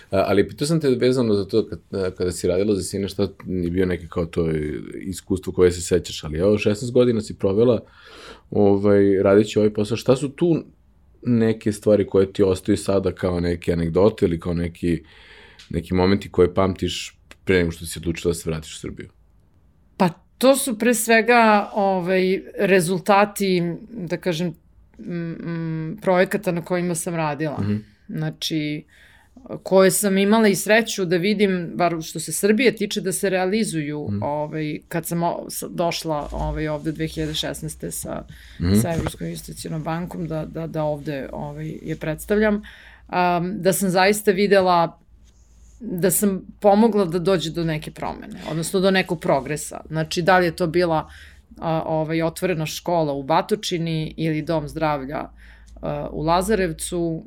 Ali pitao sam te vezano za to kad, kada si radila za sine, šta je bio neki kao to iskustvo koje se sećaš, ali evo 16 godina si provela ovaj, radići ovaj posao, šta su tu neke stvari koje ti ostaju sada kao neke anegdote ili kao neki, neki momenti koje pamtiš pre nego što si odlučila da se vratiš u Srbiju? Pa to su pre svega ovaj, rezultati, da kažem, m, m, projekata na kojima sam radila. Mm -hmm. Znači, koje sam imala i sreću da vidim, bar što se Srbije tiče, da se realizuju mm. ovaj, kad sam došla ovaj, ovde 2016. sa, mm. sa Evropskom investicijonom bankom, da, da, da ovde ovaj, je predstavljam, um, da sam zaista videla da sam pomogla da dođe do neke promene, odnosno do nekog progresa. Znači, da li je to bila a, ovaj, otvorena škola u Batočini ili dom zdravlja u Lazarevcu,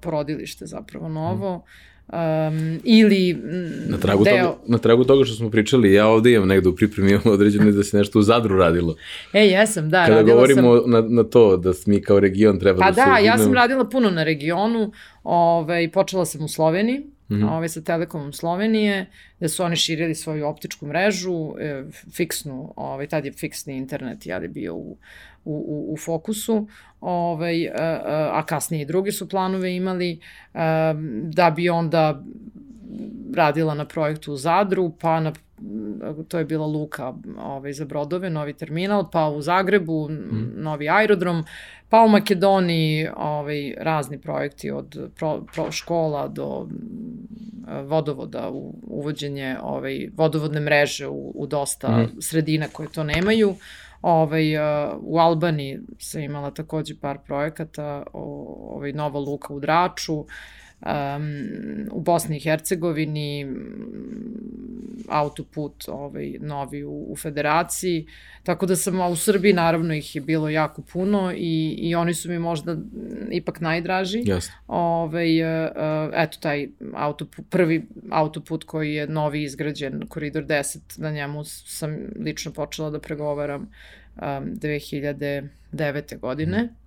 porodilište zapravo novo, um, ili na tragu, deo... toga, na tragu toga što smo pričali, ja ovde imam negde u pripremi imam određeno da se nešto u Zadru radilo. E, jesam, da. Kada govorimo sam... na, na to da mi kao region treba pa da, da se... Pa da, ja sam radila puno na regionu, ovaj, počela sam u Sloveniji, mm -hmm. ovaj, sa Telekomom Slovenije, gde su oni širili svoju optičku mrežu, e, fiksnu, ovaj, tad je fiksni internet, ja je bio u, u, u, u fokusu, ovaj, a, a kasnije i drugi su planove imali, a, da bi onda radila na projektu u Zadru, pa na to je bila luka ovaj, za brodove, novi terminal, pa u Zagrebu, mm. novi aerodrom, pa u Makedoniji ovaj, razni projekti od pro, pro škola do vodovoda, u, uvođenje ovaj, vodovodne mreže u, u dosta mm. sredina koje to nemaju. Ovaj, u Albaniji se imala takođe par projekata, ovaj, Nova Luka u Draču, um, u Bosni i Hercegovini autoput ovaj, novi u, u federaciji, tako da sam, a u Srbiji naravno ih je bilo jako puno i, i oni su mi možda ipak najdraži. Jasno. Ovaj, eto taj autoput, prvi autoput koji je novi izgrađen, koridor 10, na njemu sam lično počela da pregovaram um, 2009. godine. Mm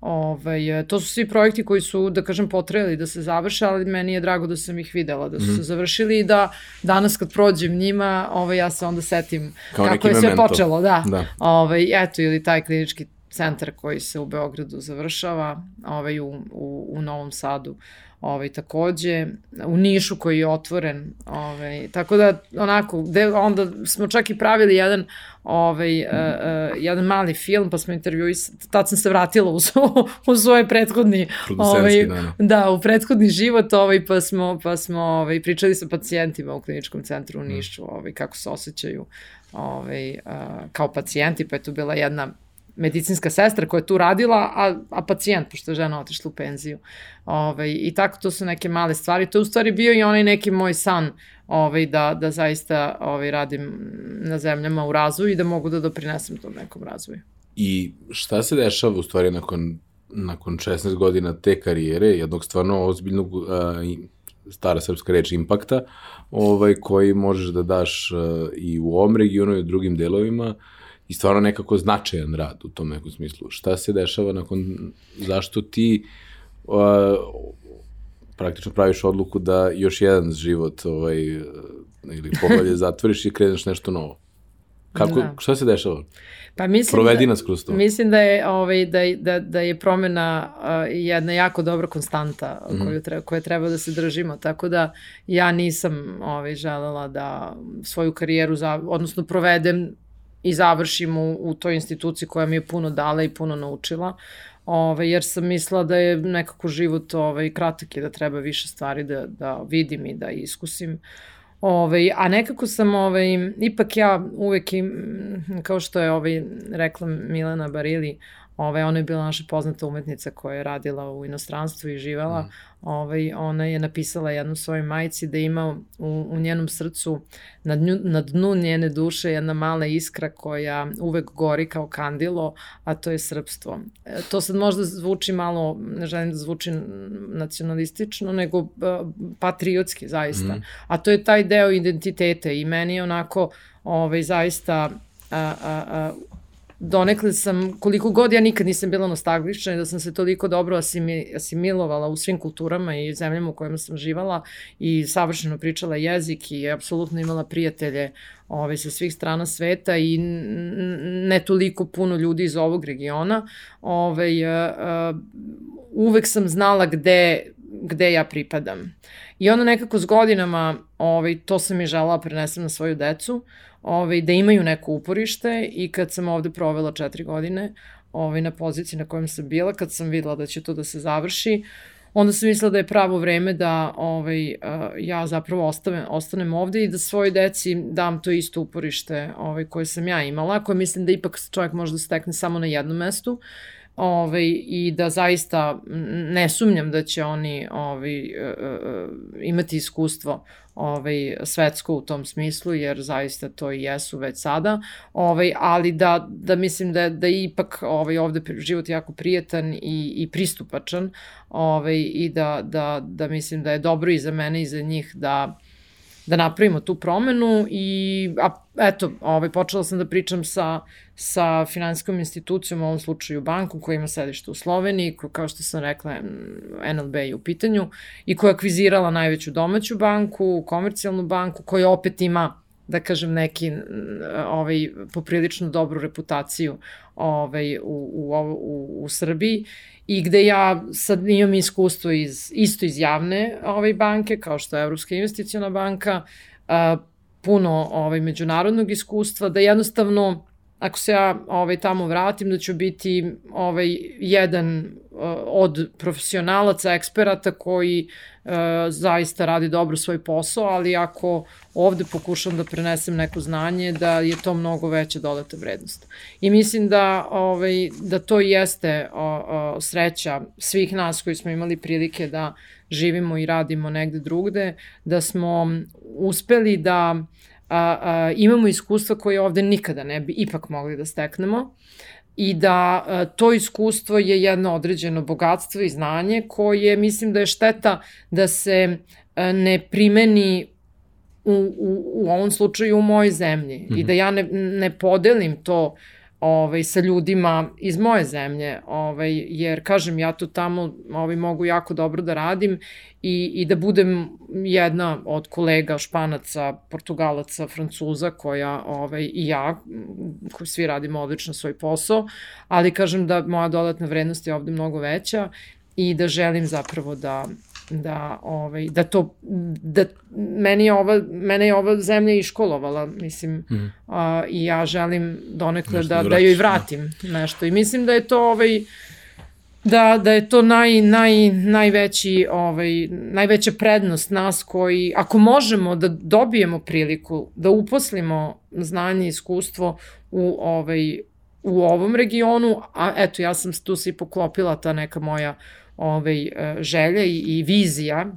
Ovaj, to su svi projekti koji su, da kažem, potrebali da se završe, ali meni je drago da sam ih videla, da su mm. se završili i da danas kad prođem njima, ovaj, ja se onda setim Kao kako je sve memento. počelo. Da. da. Ovaj, eto, ili taj klinički centar koji se u Beogradu završava, ovaj, u, u, u Novom Sadu ovaj, takođe, u Nišu koji je otvoren, ovaj, tako da onako, de, onda smo čak i pravili jedan ovaj, uh, uh, jedan mali film, pa smo intervjuis, tad sam se vratila u, svo, u svoj prethodni ovaj, da, da, u prethodni život, ovaj, pa smo, pa smo ovaj, pričali sa pacijentima u kliničkom centru u da. Nišu, ovaj, kako se osjećaju ovaj, uh, kao pacijenti, pa je tu bila jedna medicinska sestra koja je tu radila, a, a pacijent, pošto je žena otišla u penziju. Ove, I tako, to su neke male stvari. To je u stvari bio i onaj neki moj san ovaj, da, da zaista ovaj, radim na zemljama u razvoju i da mogu da doprinesem tom nekom razvoju. I šta se dešava u stvari nakon, nakon 16 godina te karijere, jednog stvarno ozbiljnog uh, stara srpska reč impakta, ovaj, koji možeš da daš uh, i u ovom regionu i u drugim delovima i stvarno nekako značajan rad u tom nekom smislu. Šta se dešava nakon, zašto ti uh, praktično praviš odluku da još jedan život ovaj, ili poglavlje zatvoriš i kreneš nešto novo? Kako, da. šta se dešava? Pa mislim Provedi da, nas kroz to. Mislim da je, ovaj, da, da, da je promena uh, jedna jako dobra konstanta mm -hmm. koju treba, koje treba da se držimo, tako da ja nisam ovaj, želela da svoju karijeru, za, odnosno provedem i završim u, u toj instituciji koja mi je puno dala i puno naučila, ovaj, jer sam mislila da je nekako život ovaj, kratak i da treba više stvari da, da vidim i da iskusim. Ovaj, a nekako sam, ovaj, ipak ja uvek, im, kao što je ovaj, rekla Milana Barili, Ovaj, ona je bila naša poznata umetnica koja je radila u inostranstvu i živala. Mm. Ovaj, ona je napisala jednu svojoj majici da ima u, u njenom srcu na, dnju, na dnu njene duše jedna mala iskra koja uvek gori kao kandilo, a to je srpstvo. E, to sad možda zvuči malo, ne želim da zvuči nacionalistično, nego uh, patriotski zaista. Mm. A to je taj deo identiteta i meni je onako ovaj, zaista a, a, a, donekle sam, koliko god ja nikad nisam bila nostalgična i da sam se toliko dobro asimi, asimilovala u svim kulturama i zemljama u kojima sam živala i savršeno pričala jezik i apsolutno imala prijatelje ove, ovaj, sa svih strana sveta i ne toliko puno ljudi iz ovog regiona. Ove, uh, uvek sam znala gde, gde ja pripadam. I onda nekako s godinama ovaj, to sam i žela prenesem na svoju decu ovaj, da imaju neko uporište i kad sam ovde provela četiri godine ovaj, na poziciji na kojem sam bila, kad sam videla da će to da se završi, onda sam mislila da je pravo vreme da ovaj, ja zapravo ostavem, ostanem ovde i da svojoj deci dam to isto uporište ovaj, koje sam ja imala, koje mislim da ipak čovjek može da stekne samo na jednom mestu ovaj, i da zaista ne sumnjam da će oni ovaj, e, e, e, imati iskustvo ovaj, svetsko u tom smislu, jer zaista to i jesu već sada, ovaj, ali da, da mislim da, da ipak ovaj, ovde život jako prijetan i, i pristupačan ovaj, i da, da, da mislim da je dobro i za mene i za njih da da napravimo tu promenu i a, eto, ovaj, počela sam da pričam sa, sa finansijskom institucijom, u ovom slučaju bankom koja ima sedište u Sloveniji, koja, kao što sam rekla, NLB je u pitanju i koja je akvizirala najveću domaću banku, komercijalnu banku, koja opet ima da kažem, neki ovaj, poprilično dobru reputaciju ovaj, u, u, u, u Srbiji i gde ja sad imam iskustvo iz, isto iz javne ovaj, banke, kao što je Evropska investicijona banka, a, puno ovaj, međunarodnog iskustva, da jednostavno ako se ja ovaj, tamo vratim, da ću biti ovaj, jedan uh, od profesionalaca, eksperata koji uh, zaista radi dobro svoj posao, ali ako ovde pokušam da prenesem neko znanje, da je to mnogo veća dodata vrednost. I mislim da, ovaj, da to jeste o, o, sreća svih nas koji smo imali prilike da živimo i radimo negde drugde, da smo uspeli da a, a, imamo iskustva koje ovde nikada ne bi ipak mogli da steknemo i da a, to iskustvo je jedno određeno bogatstvo i znanje koje mislim da je šteta da se a, ne primeni u, u, u ovom slučaju u mojoj zemlji mm -hmm. i da ja ne, ne podelim to ovaj, sa ljudima iz moje zemlje, ovaj, jer kažem ja to tamo ovaj, mogu jako dobro da radim i, i da budem jedna od kolega španaca, portugalaca, francuza koja ovaj, i ja, koji svi radimo odlično svoj posao, ali kažem da moja dodatna vrednost je ovde mnogo veća i da želim zapravo da da ovaj da to da meni je ova mene je ova zemlja iškolovala mislim mm. a, i ja želim donekle da da, da joj da. vratim da. nešto i mislim da je to ovaj da, da je to naj, naj, najveći, ovaj, najveća prednost nas koji, ako možemo da dobijemo priliku da uposlimo znanje i iskustvo u, ovaj, u ovom regionu, a eto, ja sam tu se i poklopila ta neka moja ovaj, želja i, i vizija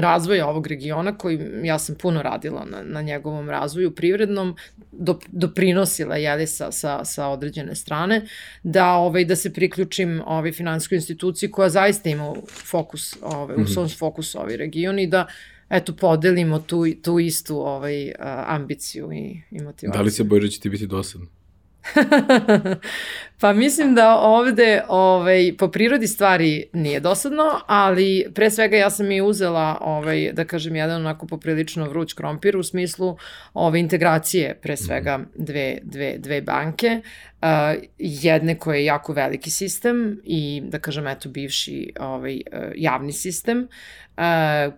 razvoja ovog regiona koji ja sam puno radila na, na njegovom razvoju privrednom do, doprinosila jeli sa, sa, sa određene strane da ovaj da se priključim ovaj finansijskoj instituciji koja zaista ima fokus ovaj u svom fokusu ovaj region i da eto podelimo tu tu istu ovaj ambiciju i, i motivaciju. Da li se bojiš da će ti biti dosadno? pa mislim da ovde ovaj, po prirodi stvari nije dosadno, ali pre svega ja sam i uzela, ovaj, da kažem, jedan onako poprilično vruć krompir u smislu ove integracije pre svega mhm. dve, dve, dve banke, uh, jedne koje je jako veliki sistem i da kažem eto bivši ovaj, javni sistem uh,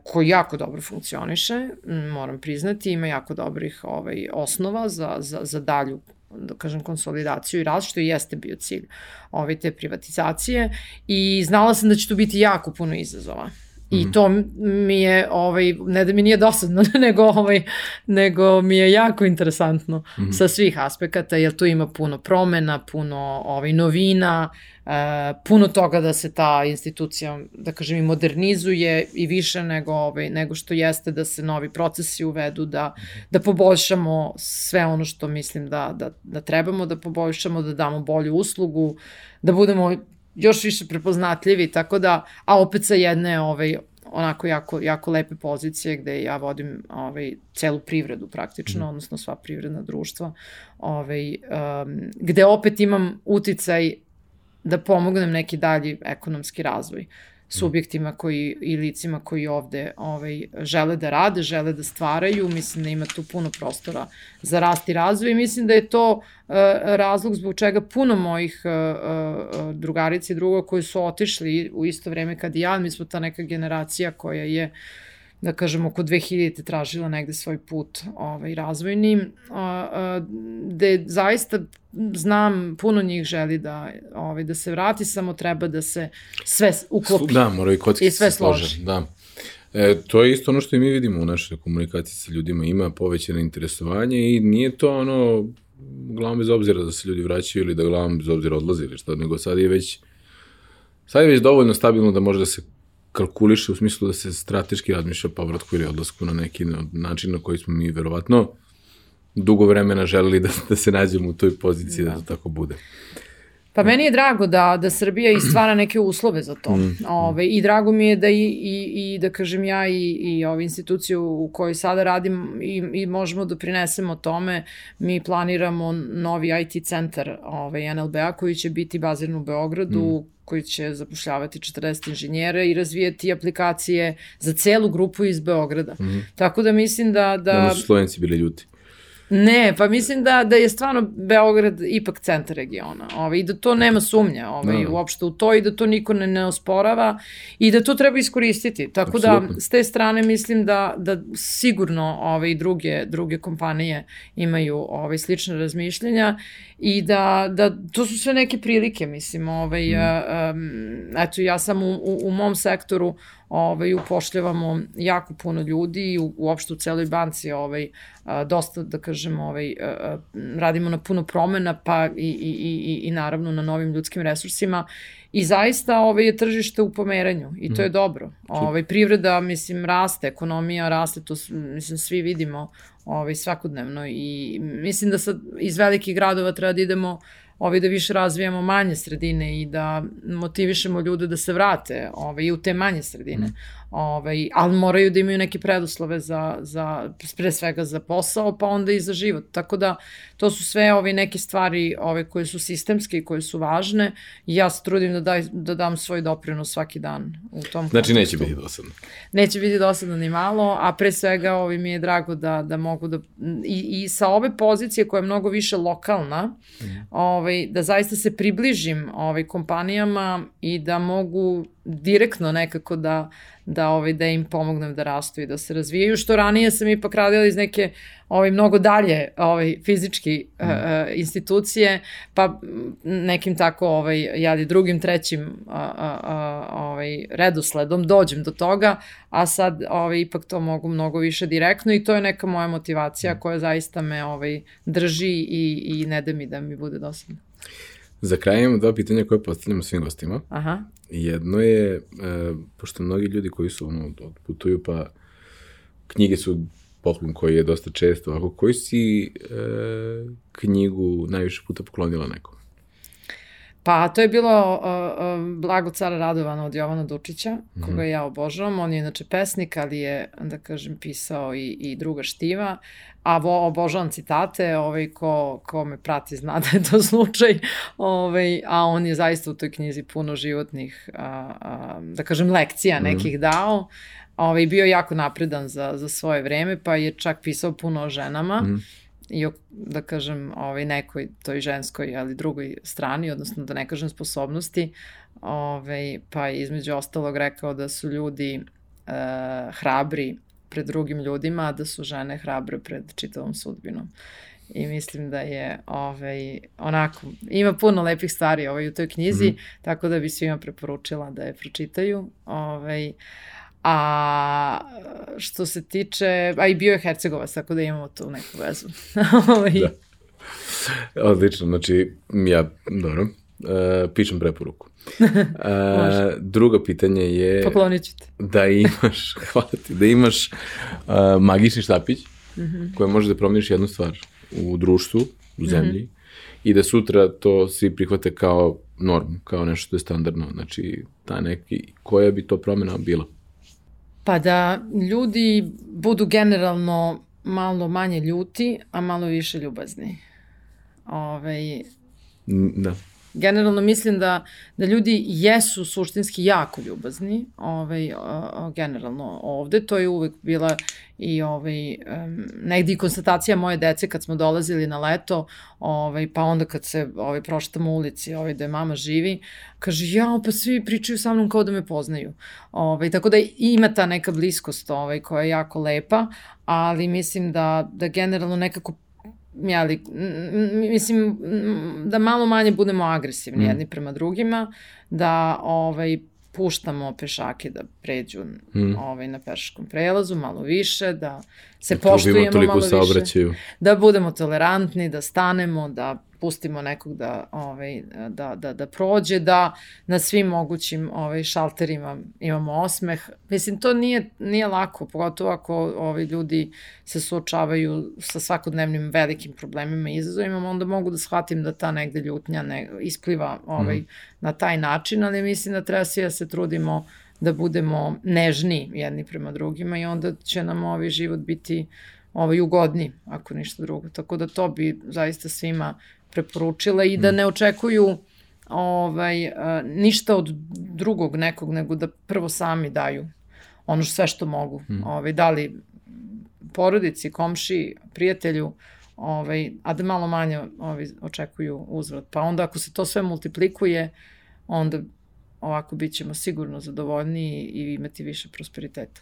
koji jako dobro funkcioniše, moram priznati, ima jako dobrih ovaj, osnova za, za, za dalju da kažem, konsolidaciju i rast, što i jeste bio cilj ove te privatizacije i znala sam da će tu biti jako puno izazova. I mm -hmm. to mi je, ovaj, ne da mi nije dosadno, nego, ovaj, nego mi je jako interesantno mm -hmm. sa svih aspekata, jer tu ima puno promena, puno ovaj, novina, e, puno toga da se ta institucija, da kažem, i modernizuje i više nego, ovaj, nego što jeste da se novi procesi uvedu, da, da poboljšamo sve ono što mislim da, da, da trebamo da poboljšamo, da damo bolju uslugu, da budemo još više prepoznatljivi, tako da, a opet sa jedne ovaj, onako jako, jako lepe pozicije gde ja vodim ovaj, celu privredu praktično, mm. odnosno sva privredna društva, ovaj, um, gde opet imam uticaj da pomognem neki dalji ekonomski razvoj subjektima koji i licima koji ovde ovaj, žele da rade, žele da stvaraju, mislim da ima tu puno prostora za rast i razvoj. I mislim da je to uh, razlog zbog čega puno mojih uh, uh, drugarica i druga koji su otišli u isto vreme kad i ja, mi smo ta neka generacija koja je uh, da kažem, oko 2000. tražila negde svoj put ovaj, razvojni, a, a, gde zaista znam, puno njih želi da, ovaj, da se vrati, samo treba da se sve uklopi. Da, mora i kocki sve složi. Da. E, to je isto ono što i mi vidimo u našoj komunikaciji sa ljudima, ima povećeno interesovanje i nije to ono glavom bez obzira da se ljudi vraćaju ili da glavom bez obzira odlazi ili što, nego sad je već sad je već dovoljno stabilno da može da se kalkuliše u smislu da se strateški razmišlja povratku ili odlasku na neki način na koji smo mi verovatno dugo vremena želeli da, da se nađemo u toj poziciji da, da to tako bude. Pa meni je drago da, da Srbija i stvara neke uslove za to. Mm. Ove, I drago mi je da i, i, i da kažem ja i, i ove institucije u kojoj sada radim i, i možemo da prinesemo tome. Mi planiramo novi IT centar ove, NLB-a koji će biti baziran u Beogradu, mm koji će zapošljavati 40 inženjera i razvijati aplikacije za celu grupu iz Beograda. Mm -hmm. Tako da mislim da... Da, da su Slovenci bili ljuti. Ne, pa mislim da, da je stvarno Beograd ipak centar regiona ovaj, i da to nema sumnja ovaj, no. uopšte u to i da to niko ne, ne osporava i da to treba iskoristiti. Tako da, Absolutno. da s te strane mislim da, da sigurno ovaj, druge, druge kompanije imaju ovaj, slične razmišljenja i da, da to su sve neke prilike, mislim, ovaj, mm. um, eto ja sam u, u, u mom sektoru ovaj, upošljavamo jako puno ljudi i u, uopšte u celoj banci ovaj, a, dosta, da kažem, ovaj, a, radimo na puno promena, pa i, i, i, i naravno na novim ljudskim resursima I zaista ovaj je tržište u pomeranju i to je mm. dobro. Ovaj privreda mislim raste, ekonomija raste, to mislim svi vidimo ovaj svakodnevno i mislim da sad iz velikih gradova treba da idemo ovaj, da više razvijamo manje sredine i da motivišemo ljude da se vrate ovaj, i u te manje sredine. Mm. Ovaj, ali moraju da imaju neke preduslove za, za, pre svega za posao, pa onda i za život. Tako da to su sve ove neke stvari ove koje su sistemske i koje su važne i ja se trudim da, daj, da dam svoj doprinos svaki dan u tom Znači neće biti dosadno. Neće biti dosadno ni malo, a pre svega ovi mi je drago da, da mogu da i, i sa ove pozicije koja je mnogo više lokalna, mm. ovaj, da zaista se približim ovaj, kompanijama i da mogu direktno nekako da da ovaj da im pomognem da rastu i da se razvijaju što ranije sam ipak radila iz neke ovaj mnogo dalje ovaj fizički mm. uh, institucije pa nekim tako ovaj ja drugim trećim uh, uh, ovaj redosledom dođem do toga a sad ovaj ipak to mogu mnogo više direktno i to je neka moja motivacija koja zaista me ovaj drži i i ne da mi da mi bude dosadno Za kraj imamo dva pitanja koje postavljamo svim gostima. Aha. Jedno je, e, pošto mnogi ljudi koji su ono, odputuju, pa knjige su poklon koji je dosta često, ako koji si e, knjigu najviše puta poklonila nekom? Pa to je bilo uh, uh, Blago cara Radovana od Jovana Dučića, mm -hmm. koga ja obožavam. On je inače pesnik, ali je, da kažem, pisao i, i druga štiva. A vo, obožavam citate, ovaj, ko, ko me prati zna da je to slučaj. Ovaj, a on je zaista u toj knjizi puno životnih, uh, uh, da kažem, lekcija mhm. nekih mm -hmm. dao. Ovaj, bio jako napredan za, za svoje vreme, pa je čak pisao puno o ženama. Mm -hmm i da kažem ovaj nekoj toj ženskoj ali drugoj strani odnosno da ne kažem sposobnosti ovaj pa između ostalog rekao da su ljudi uh, hrabri pred drugim ljudima a da su žene hrabre pred čitavom sudbinom i mislim da je ovaj, onako, ima puno lepih stvari ovaj, u toj knjizi, mm -hmm. tako da bi svima preporučila da je pročitaju. Ovaj, uh, A što se tiče, a i bio je Hercegovac, tako da imamo tu neku vezu. Ovaj. da. Odlično, znači, ja, dobro, uh, pišem preporuku. Uh, drugo pitanje je... Poklonit ću te. Da imaš, hvala ti, da imaš uh, magični štapić mm -hmm. koje može da promeniš jednu stvar u društvu, u zemlji, mm -hmm. i da sutra to svi prihvate kao normu, kao nešto što je standardno. Znači, ta neki, koja bi to promena bila? Pa da ljudi budu generalno malo manje ljuti, a malo više ljubazni. Ove, ovaj, da generalno mislim da, da ljudi jesu suštinski jako ljubazni, ovaj, generalno ovde, to je uvek bila i ovaj, um, negdje i konstatacija moje dece kad smo dolazili na leto, ovaj, pa onda kad se ovaj, proštamo u ulici, ovaj, da je mama živi, kaže, ja, pa svi pričaju sa mnom kao da me poznaju. Ovaj, tako da ima ta neka bliskost ovaj, koja je jako lepa, ali mislim da, da generalno nekako jeli, mislim, da malo manje budemo agresivni mm. jedni prema drugima, da ovaj, puštamo pešake da pređu mm. ovaj, na pešačkom prelazu malo više, da se da poštujemo malo više, da budemo tolerantni, da stanemo, da pustimo nekog da, ovaj, da, da, da prođe, da na svim mogućim ovaj, šalterima imamo osmeh. Mislim, to nije, nije lako, pogotovo ako ovaj, ljudi se suočavaju sa svakodnevnim velikim problemima i izazovima, onda mogu da shvatim da ta negde ljutnja ne, ispliva ovaj, mm. na taj način, ali mislim da treba svi da se trudimo da budemo nežni jedni prema drugima i onda će nam ovaj život biti ovaj, ugodni, ako ništa drugo. Tako da to bi zaista svima preporučila i da mm. ne očekuju ovaj, ništa od drugog nekog, nego da prvo sami daju ono sve što mogu. Mm. Ovaj, da li porodici, komši, prijatelju, ovaj, a da malo manje ovaj, očekuju uzvrat. Pa onda ako se to sve multiplikuje, onda ovako bit ćemo sigurno zadovoljniji i imati više prosperiteta.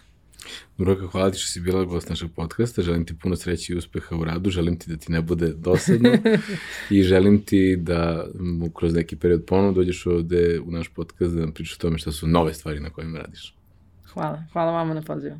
Dubravka, hvala ti što si bila gost našeg podcasta, želim ti puno sreće i uspeha u radu, želim ti da ti ne bude dosadno i želim ti da mu kroz neki period ponovno dođeš ovde u naš podcast da nam pričaš o tome šta su nove stvari na kojima radiš. Hvala, hvala vama na pozivu.